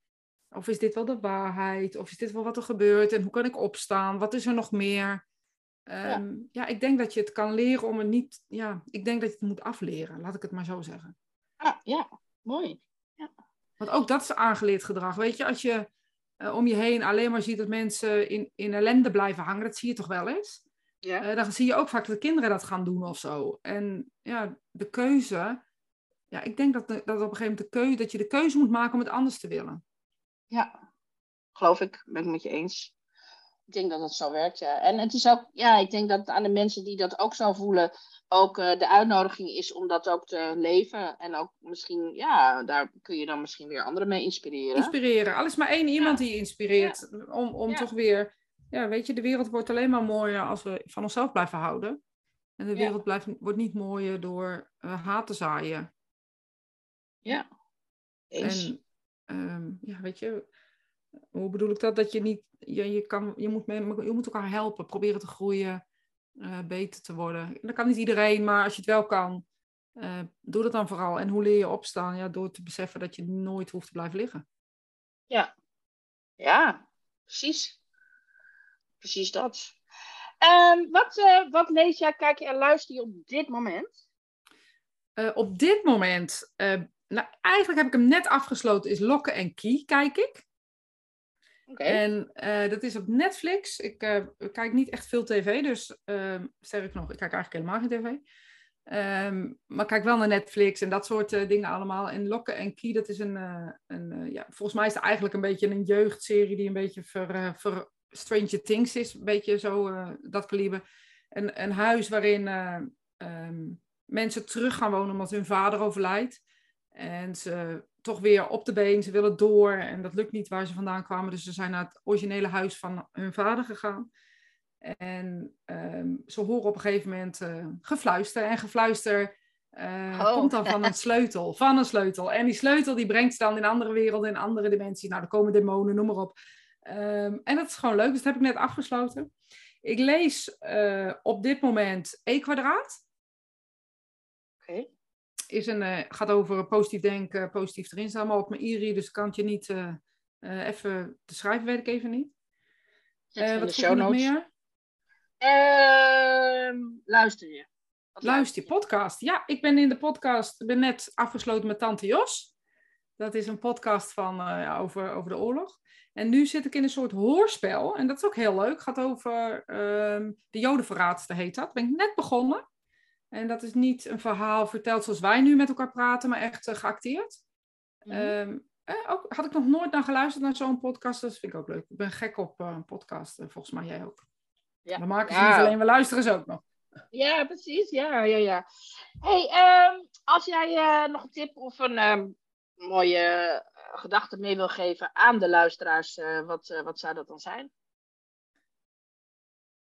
of is dit wel de waarheid? Of is dit wel wat er gebeurt? En hoe kan ik opstaan? Wat is er nog meer? ja. Ehm, ja. ik denk dat je het kan leren om het niet, ja, ik denk dat je het moet afleren, laat ik het maar zo zeggen. Ah, ja, mooi. Ja. Want ook dat is aangeleerd gedrag. Weet je, als je uh, om je heen alleen maar ziet dat mensen in, in ellende blijven hangen, dat zie je toch wel eens? Ja. Uh, dan zie je ook vaak dat de kinderen dat gaan doen of zo. En ja, de keuze, ja, ik denk dat, dat op een gegeven moment de keuze, dat je de keuze moet maken om het anders te willen. Ja, geloof ik, ben ik met je eens. Ik denk dat het zo werkt, ja. En het is ook, ja, ik denk dat aan de mensen die dat ook zo voelen, ook uh, de uitnodiging is om dat ook te leven. En ook misschien, ja, daar kun je dan misschien weer anderen mee inspireren. Inspireren. Alles maar één iemand die inspireert. Om, om toch weer, ja, weet je, de wereld wordt alleen maar mooier als we van onszelf blijven houden. En de wereld blijft, wordt niet mooier door uh, haat te zaaien. Ja. Eens. En ehm, ja, weet je, hoe bedoel ik dat? Dat je niet, je, je, kan, je, moet, je moet elkaar helpen, proberen te groeien, uh, beter te worden. Dat kan niet iedereen, maar als je het wel kan, uh, doe dat dan vooral. En hoe leer je opstaan? Ja, door te beseffen dat je nooit hoeft te blijven liggen. Ja, ja, precies. Precies dat. Um, wat, uh, wat lees jij, kijk je en luister je op dit moment? op dit moment, nou, eigenlijk heb ik hem net afgesloten, is Lokken en Key, kijk ik. En uh, dat is op Netflix. Ik uh, kijk niet echt veel tv, dus zeg ik nog, ik kijk eigenlijk helemaal geen tv. Um, maar kijk wel naar Netflix en dat soort uh, dingen allemaal. En Lokken en Key, dat is een, een ja, volgens mij is het eigenlijk een beetje een jeugdserie die een beetje voor, voor Stranger Things is. Een beetje zo, dat kaliber. Een, een huis waarin um, mensen terug gaan wonen omdat hun vader overlijdt. En ze toch weer op de been, ze willen door en dat lukt niet waar ze vandaan kwamen. Dus ze zijn naar het originele huis van hun vader gegaan. En um, ze horen op een gegeven moment uh, gefluister. En gefluister uh, komt dan van een sleutel. Van een sleutel. En die sleutel die brengt ze dan in andere werelden, in andere dimensies. Nou, er komen demonen, noem maar op. Um, en dat is gewoon leuk. Dus dat heb ik net afgesloten. Ik lees uh, op dit moment E kwadraat. Is een, uh, gaat over positief denken, positief erin staan. Maar op mijn e dus kan ik je niet uh, uh, even te schrijven, weet ik even niet. wat je nog meer? Ehm, luister je. Wat luister je, podcast. Ja, ik ben in de podcast, ben net afgesloten met Tante Jos. Dat is een podcast van, over, over de oorlog. En nu zit ik in een soort hoorspel. En dat is ook heel leuk. Het gaat over ehm, de Jodenverraadster heet dat. Ben ik net begonnen. En dat is niet een verhaal verteld zoals wij nu met elkaar praten, maar echt uh, geacteerd. Mm ook, had ik nog nooit naar geluisterd naar zo'n podcast. Dat vind ik ook leuk. Ik ben gek op uh, podcasten, volgens mij jij ook. Ja. We maken ze niet alleen, we luisteren ze ook nog. Ja, precies. Ja, ja, ja. hey, um, als jij nog een tip of een um, mooie gedachte mee wil geven aan de luisteraars, wat, wat zou dat dan zijn?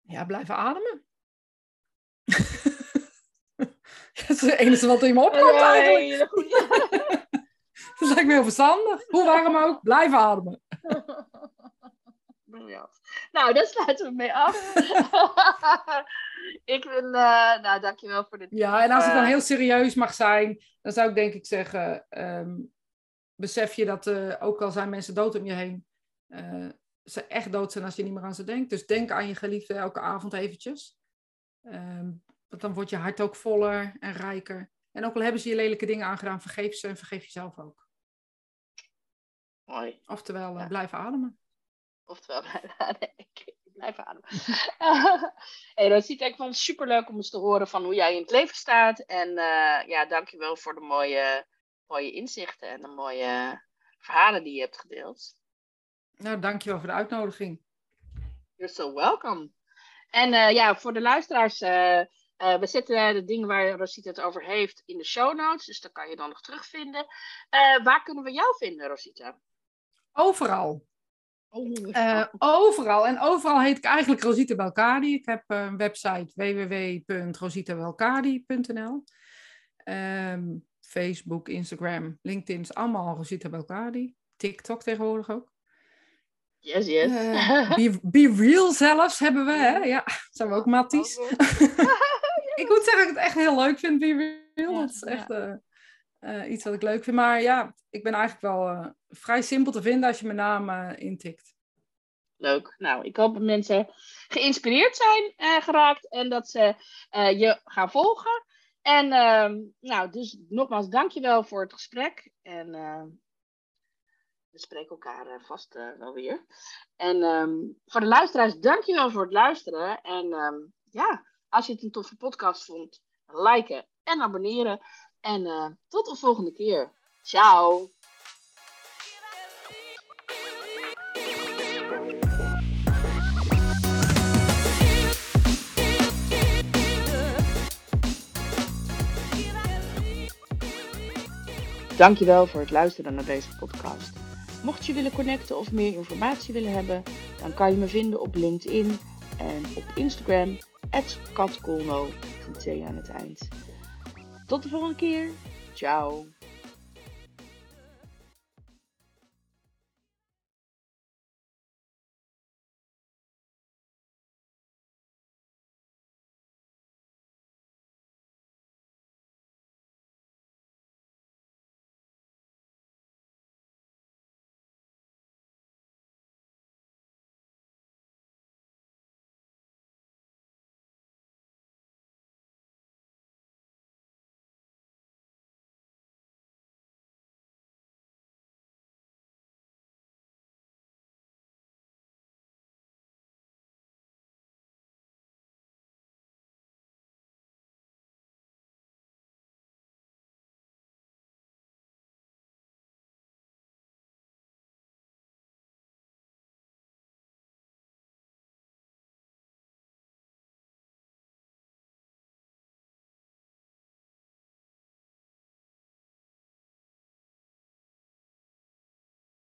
Ja, blijven ademen. Dat is het enige wat in me opkomt ja, eigenlijk. dat lijkt me heel verstandig. Hoe warm ook, blijf ademen. Briljant. Nou, daar sluiten we mee af. ik vind, uh, nou, dankjewel voor dit. Ja, en als het dan heel serieus mag zijn, dan zou ik denk ik zeggen, um, besef je dat uh, ook al zijn mensen dood om je heen, uh, ze echt dood zijn als je niet meer aan ze denkt. Dus denk aan je geliefde elke avond eventjes. Um, want dan wordt je hart ook voller en rijker. En ook al hebben ze je lelijke dingen aangedaan, vergeef ze en vergeef jezelf ook. Mooi. Oftewel, eh, ja. blijf ademen. Oftewel, blijf ademen. hey, dat ziet echt wel super leuk om eens te horen van hoe jij in het leven staat. En uh, ja, dankjewel voor de mooie, mooie inzichten en de mooie verhalen die je hebt gedeeld. Nou, dankjewel voor de uitnodiging. You're so welcome. En uh, ja, voor de luisteraars, uh, uh, we zetten de dingen waar Rosita het over heeft in de show notes. Dus dat kan je dan nog terugvinden. Uh, waar kunnen we jou vinden, Rosita? Overal. Oh, uh, overal. En overal heet ik eigenlijk Rosita Belkadi. Ik heb een website www.rositabelkadi.nl um, ehm, Facebook, Instagram, LinkedIn is allemaal Rosita Belkadi. TikTok tegenwoordig ook. Yes, yes. be, be, real zelfs hebben we, hè? Ja, zijn we ook matties. Ik moet zeggen dat ik het echt heel leuk vind, Be Real. Ja, dat is echt uh, uh, iets wat ik leuk vind. Maar ja, ik ben eigenlijk wel uh, vrij simpel te vinden als je mijn naam intikt. Leuk. Nou, ik hoop dat mensen geïnspireerd zijn geraakt en dat ze je gaan volgen. En ehm, nou, dus nogmaals, dankjewel voor het gesprek. En we spreken elkaar vast wel weer. En um, voor de luisteraars, dankjewel voor het luisteren. En um, ja, als je het een toffe podcast vond, liken en abonneren. En uh, tot de volgende keer. Ciao! Dankjewel voor het luisteren naar deze podcast. Mocht je willen connecten of meer informatie willen hebben, dan kan je me vinden op LinkedIn en op Instagram katkolno, een T aan het eind. Tot de volgende keer. Ciao.